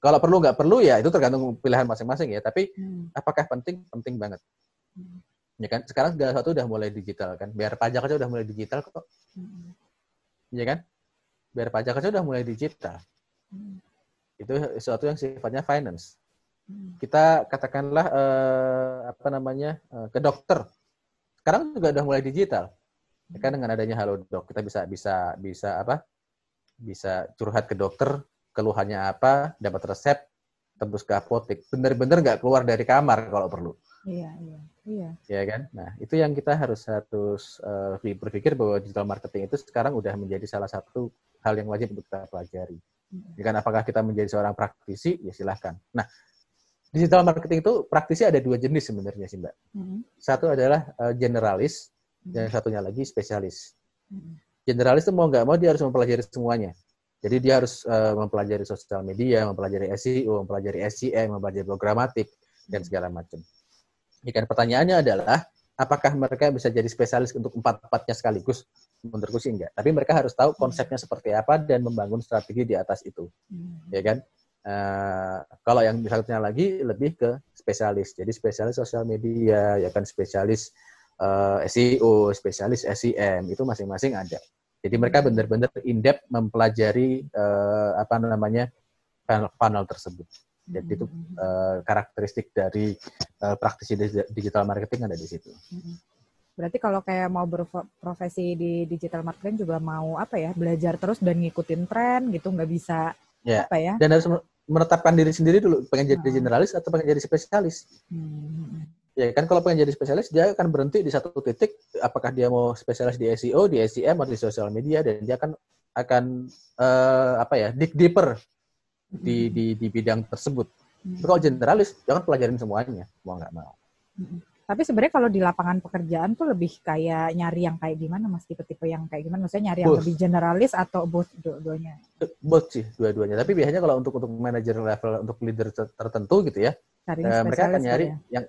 kalau perlu nggak perlu ya itu tergantung pilihan masing-masing ya. Tapi apakah penting? Penting banget. Ya kan? Sekarang segala sesuatu udah mulai digital kan. Biar pajak aja udah mulai digital kok. Ya kan? Biar pajak aja udah mulai digital. Mm. Itu sesuatu yang sifatnya finance. Mm. Kita katakanlah eh, apa namanya? eh, ke dokter. Sekarang juga udah mulai digital. Ya kan dengan adanya Halodoc kita bisa bisa bisa apa? Bisa curhat ke dokter, keluhannya apa, dapat resep, tembus ke apotek. Bener-bener nggak keluar dari kamar kalau perlu. Iya, iya, iya. ya kan? Nah, itu yang kita harus harus uh, berpikir bahwa digital marketing itu sekarang udah menjadi salah satu hal yang wajib untuk kita pelajari. Ya kan, apakah kita menjadi seorang praktisi? Ya silahkan. Nah, digital marketing itu praktisi ada dua jenis sebenarnya sih, Mbak. Mm. Satu adalah uh, generalis, dan Mm. satunya lagi spesialis. Generalis itu mau nggak mau dia harus mempelajari semuanya. Jadi dia harus uh, mempelajari sosial media, mempelajari SEO, mempelajari SEM, mempelajari programatik, dan segala macam. Ya kan, pertanyaannya adalah apakah mereka bisa jadi spesialis untuk empat-empatnya sekaligus? Menurutku sih enggak. Tapi mereka harus tahu konsepnya seperti apa dan membangun strategi di atas itu, Mm. ya kan? Eh, kalau yang misalnya lagi lebih ke spesialis. Jadi spesialis sosial media, ya kan spesialis eh, SEO, spesialis SEM itu masing-masing ada. Jadi mereka benar-benar in-depth mempelajari eh, apa namanya funnel, funnel tersebut. Jadi itu eh, karakteristik dari eh, praktisi di- digital marketing ada di situ. Berarti kalau kayak mau berprofesi di digital marketing juga mau apa ya belajar terus dan ngikutin tren gitu nggak bisa Ya. apa ya? Dan harus menetapkan diri sendiri dulu pengen jadi Hmm. generalis atau pengen jadi spesialis. Hmm. Ya kan kalau pengen jadi spesialis dia akan berhenti di satu titik apakah dia mau spesialis di SEO, di SEM atau di sosial media dan dia akan akan eh, apa ya dig deeper di di di bidang tersebut. Hmm. Tapi kalau generalis jangan pelajarin semuanya, mau nggak mau. Mm-mm. Tapi sebenarnya kalau di lapangan pekerjaan tuh lebih kayak nyari yang kayak gimana mas tipe-tipe yang kayak gimana? Maksudnya nyari yang Both. lebih generalis atau both dua-duanya? Both sih dua-duanya. Tapi biasanya kalau untuk untuk manager level untuk leader ter- tertentu gitu ya, Cari eh, mereka akan nyari kali ya? yang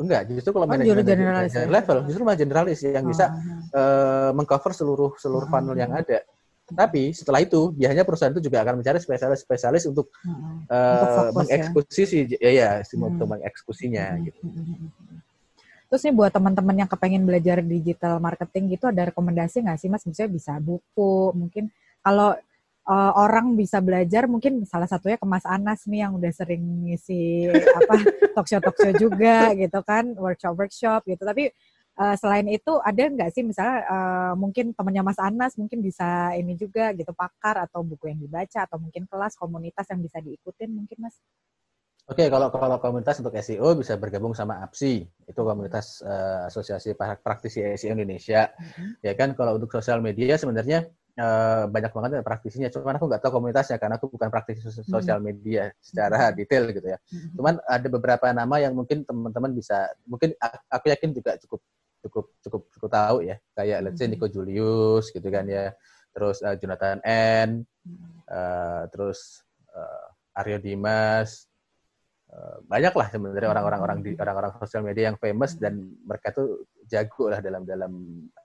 enggak justru kalau Oh, manajer manajer- generalis manajer ya? level justru malah generalis yang bisa Oh, eh, mengcover seluruh seluruh Hmm. funnel yang ada. Tapi setelah itu biasanya perusahaan itu juga akan mencari spesialis-spesialis untuk hmm, hmm. eh, Untuk fokus ya. mengeksekusi si ya ya si- Hmm. untuk mengeksekusinya Hmm, gitu. hmm, hmm, hmm. Terus nih buat teman-teman yang kepengen belajar digital marketing gitu ada rekomendasi nggak sih mas? Misalnya bisa buku, mungkin kalau uh, orang bisa belajar mungkin salah satunya ke Mas Anas nih yang udah sering ngisi apa talk show talk show juga gitu kan workshop workshop gitu. Tapi uh, selain itu ada nggak sih misalnya uh, mungkin temannya Mas Anas mungkin bisa ini juga gitu pakar atau buku yang dibaca atau mungkin kelas komunitas yang bisa diikutin mungkin Mas? Oke, kalau kalau komunitas untuk SEO bisa bergabung sama APSI, itu komunitas eh, Asosiasi Pra- Praktisi SEO Indonesia. Ya kan, kalau untuk sosial media sebenarnya eh, banyak banget ya praktisinya. Cuman aku nggak tahu komunitasnya karena aku bukan praktisi sos- Hmm. sosial media secara detail gitu ya. Hmm. Cuman ada beberapa nama yang mungkin teman-teman bisa, mungkin aku yakin juga cukup cukup cukup cukup tahu ya. Kayak let's say Hmm. Nico Julius gitu kan ya. Terus eh, Jonathan N, eh, terus eh, Aryo Dimas, banyak lah sebenarnya orang-orang orang di orang-orang sosial media yang famous dan mereka tuh jago lah dalam dalam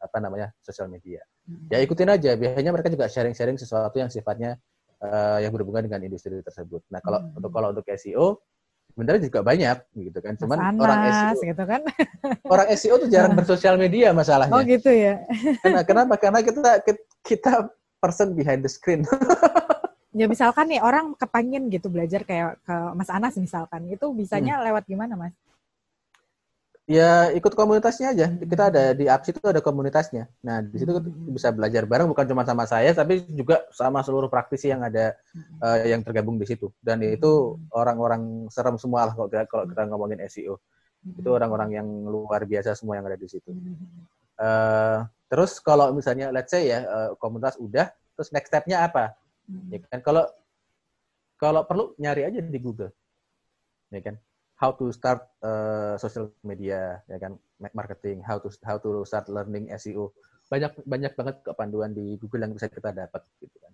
apa namanya sosial media. Ya ikutin aja. Biasanya mereka juga sharing-sharing sesuatu yang sifatnya eh, yang berhubungan dengan industri tersebut. Nah kalau Hmm. untuk kalau untuk SEO sebenarnya juga banyak gitu kan. Mas Cuman orang Anas SEO gitu kan? orang SEO tuh jarang bersosial media masalahnya. Oh gitu ya. Karena kenapa? Karena kita kita person behind the screen. Ya misalkan nih orang kepengen gitu belajar kayak ke Mas Anas misalkan, itu Hmm. bisanya lewat gimana Mas? ya ikut komunitasnya aja. Kita ada di apps itu ada komunitasnya. Nah di situ Hmm. bisa belajar bareng bukan cuma sama saya, tapi juga sama seluruh praktisi yang ada eh, yang tergabung di situ. Dan itu orang-orang serem semua lah kalau kita, kalau kita ngomongin SEO. Itu orang-orang yang luar biasa semua yang ada di situ. Eh, terus kalau misalnya let's say ya eh, komunitas udah, terus next step-nya apa? Ya kan kalau kalau perlu nyari aja di Google. Ya kan? How to start uh, social media, ya kan? Marketing, how to how to start learning SEO banyak banyak banget kepanduan di Google yang bisa kita dapat gitu kan.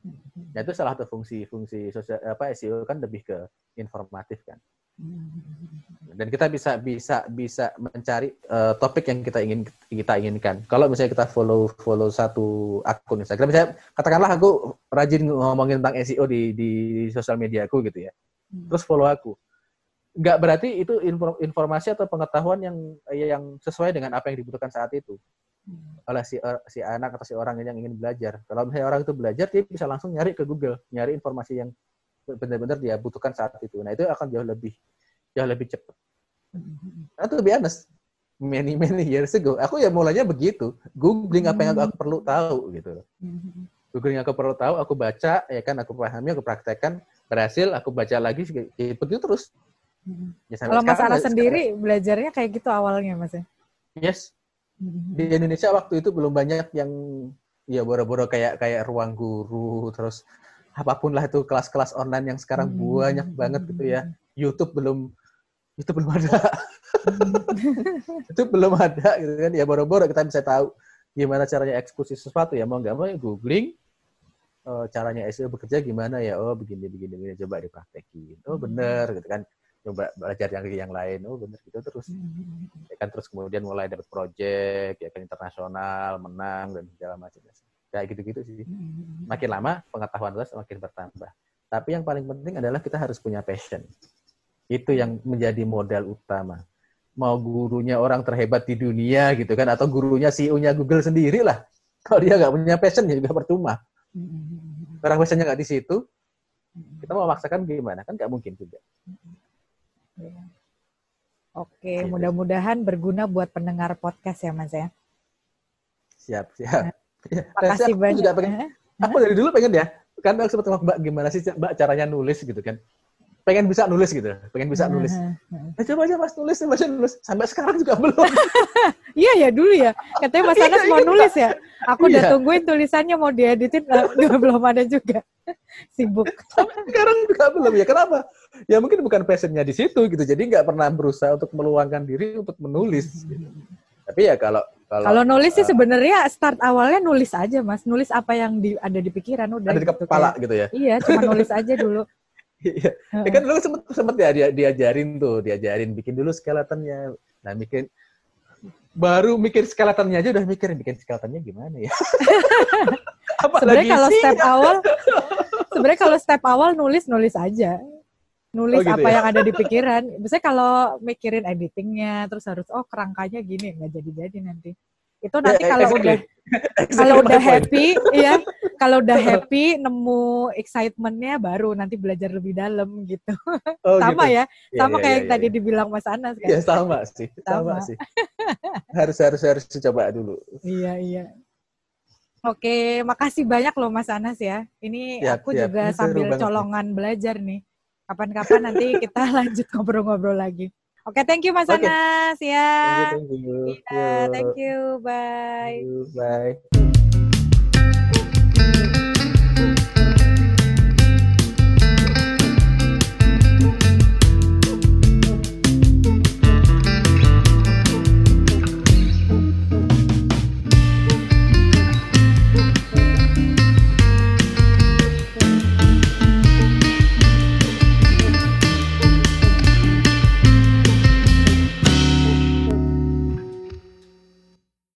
Nah itu salah satu fungsi fungsi sosial apa SEO kan lebih ke informatif kan. Dan kita bisa bisa bisa mencari uh, topik yang kita ingin kita inginkan. Kalau misalnya kita follow follow satu akun Instagram, misalnya katakanlah aku rajin ngomongin tentang SEO di di sosial media aku gitu ya. Terus follow aku. Nggak berarti itu informasi atau pengetahuan yang yang sesuai dengan apa yang dibutuhkan saat itu oleh si si anak atau si orang yang ingin belajar. Kalau misalnya orang itu belajar, dia bisa langsung nyari ke Google, nyari informasi yang benar-benar dia butuhkan saat itu. Nah itu akan jauh lebih jauh lebih cepat. Nah, itu lebih honest. Many many years ago, aku ya mulanya begitu, googling apa yang aku, perlu tahu gitu. Googling yang aku perlu tahu, aku baca, ya kan, aku pahami, aku praktekkan, berhasil, aku baca lagi, ya, begitu terus. Ya, Kalau Mas Ana sendiri sekarang, belajarnya kayak gitu awalnya, Mas ya? Yes, di Indonesia waktu itu belum banyak yang ya boro-boro kayak kayak ruang guru terus apa pun lah itu kelas-kelas online yang sekarang hmm. banyak banget gitu ya. YouTube belum itu belum ada. Itu belum ada gitu kan. Ya boro-boro kita bisa tahu gimana caranya eksekusi sesuatu. Ya mau nggak mau ya googling oh, caranya SEO bekerja gimana ya. Oh begini begini begini. Coba dipraktekin. Oh bener gitu kan. Coba belajar yang yang lain. Oh bener gitu terus. Hmm. ya kan terus kemudian mulai dapat project ya kan internasional menang dan segala macam kayak gitu-gitu sih hmm. makin lama pengetahuan kita semakin bertambah tapi yang paling penting adalah kita harus punya passion itu yang menjadi modal utama mau gurunya orang terhebat di dunia gitu kan atau gurunya CEO-nya Google sendiri lah kalau dia nggak punya passion ya juga percuma hmm. orang passionnya nggak di situ kita mau memaksakan gimana kan nggak mungkin juga Iya. Oke, gitu. mudah-mudahan berguna buat pendengar podcast ya, Mas ya. Siap, siap. Nah, makasih banyak. Juga pengen, aku dari dulu pengen ya, kan aku sempat Mbak gimana sih Mbak caranya nulis gitu kan. Pengen bisa nulis gitu, pengen bisa nulis. Nah, coba aja Mas nulis, Mas nulis. Sampai sekarang juga belum. iya ya dulu ya, katanya Mas Anas iya, mau iya. nulis ya. Aku udah tungguin tulisannya mau dieditin, belum ada juga. Sibuk. Sekarang juga belum ya, kenapa? ya mungkin bukan passionnya di situ gitu jadi nggak pernah berusaha untuk meluangkan diri untuk menulis gitu. tapi ya kalau kalau kalau nulis sih uh, sebenarnya start awalnya nulis aja mas. Nulis apa yang di, ada di pikiran udah ada di gitu, kepala kayak, gitu ya? Iya cuma nulis aja dulu. Iya. Ya kan dulu sempet sempet ya dia diajarin tuh diajarin bikin dulu skeletonnya. Nah bikin baru mikir skeletonnya aja udah mikirin bikin skeletonnya gimana ya? Sebenarnya kalau step awal sebenarnya kalau step awal nulis nulis aja nulis oh, gitu apa ya? yang ada di pikiran. Biasanya kalau mikirin editingnya, terus harus oh kerangkanya gini, nggak jadi-jadi nanti. Itu ya, nanti kalau udah kalau udah happy, ya kalau udah happy nemu excitementnya baru nanti belajar lebih dalam gitu. Oh, sama gitu. ya, iya, sama ya, kayak ya, yang ya, tadi ya. dibilang Mas Anas kan. Iya sama sih, sama, sama sih. harus harus harus coba dulu. Iya iya. Oke, makasih banyak loh Mas Anas ya. Ini siap, aku siap. juga Ini sambil colongan belajar nih. Kapan-kapan nanti kita lanjut ngobrol-ngobrol lagi. Oke, okay, thank you Mas okay. Anas ya. Thank you, thank you. Yeah, thank you. Bye. Thank you, bye.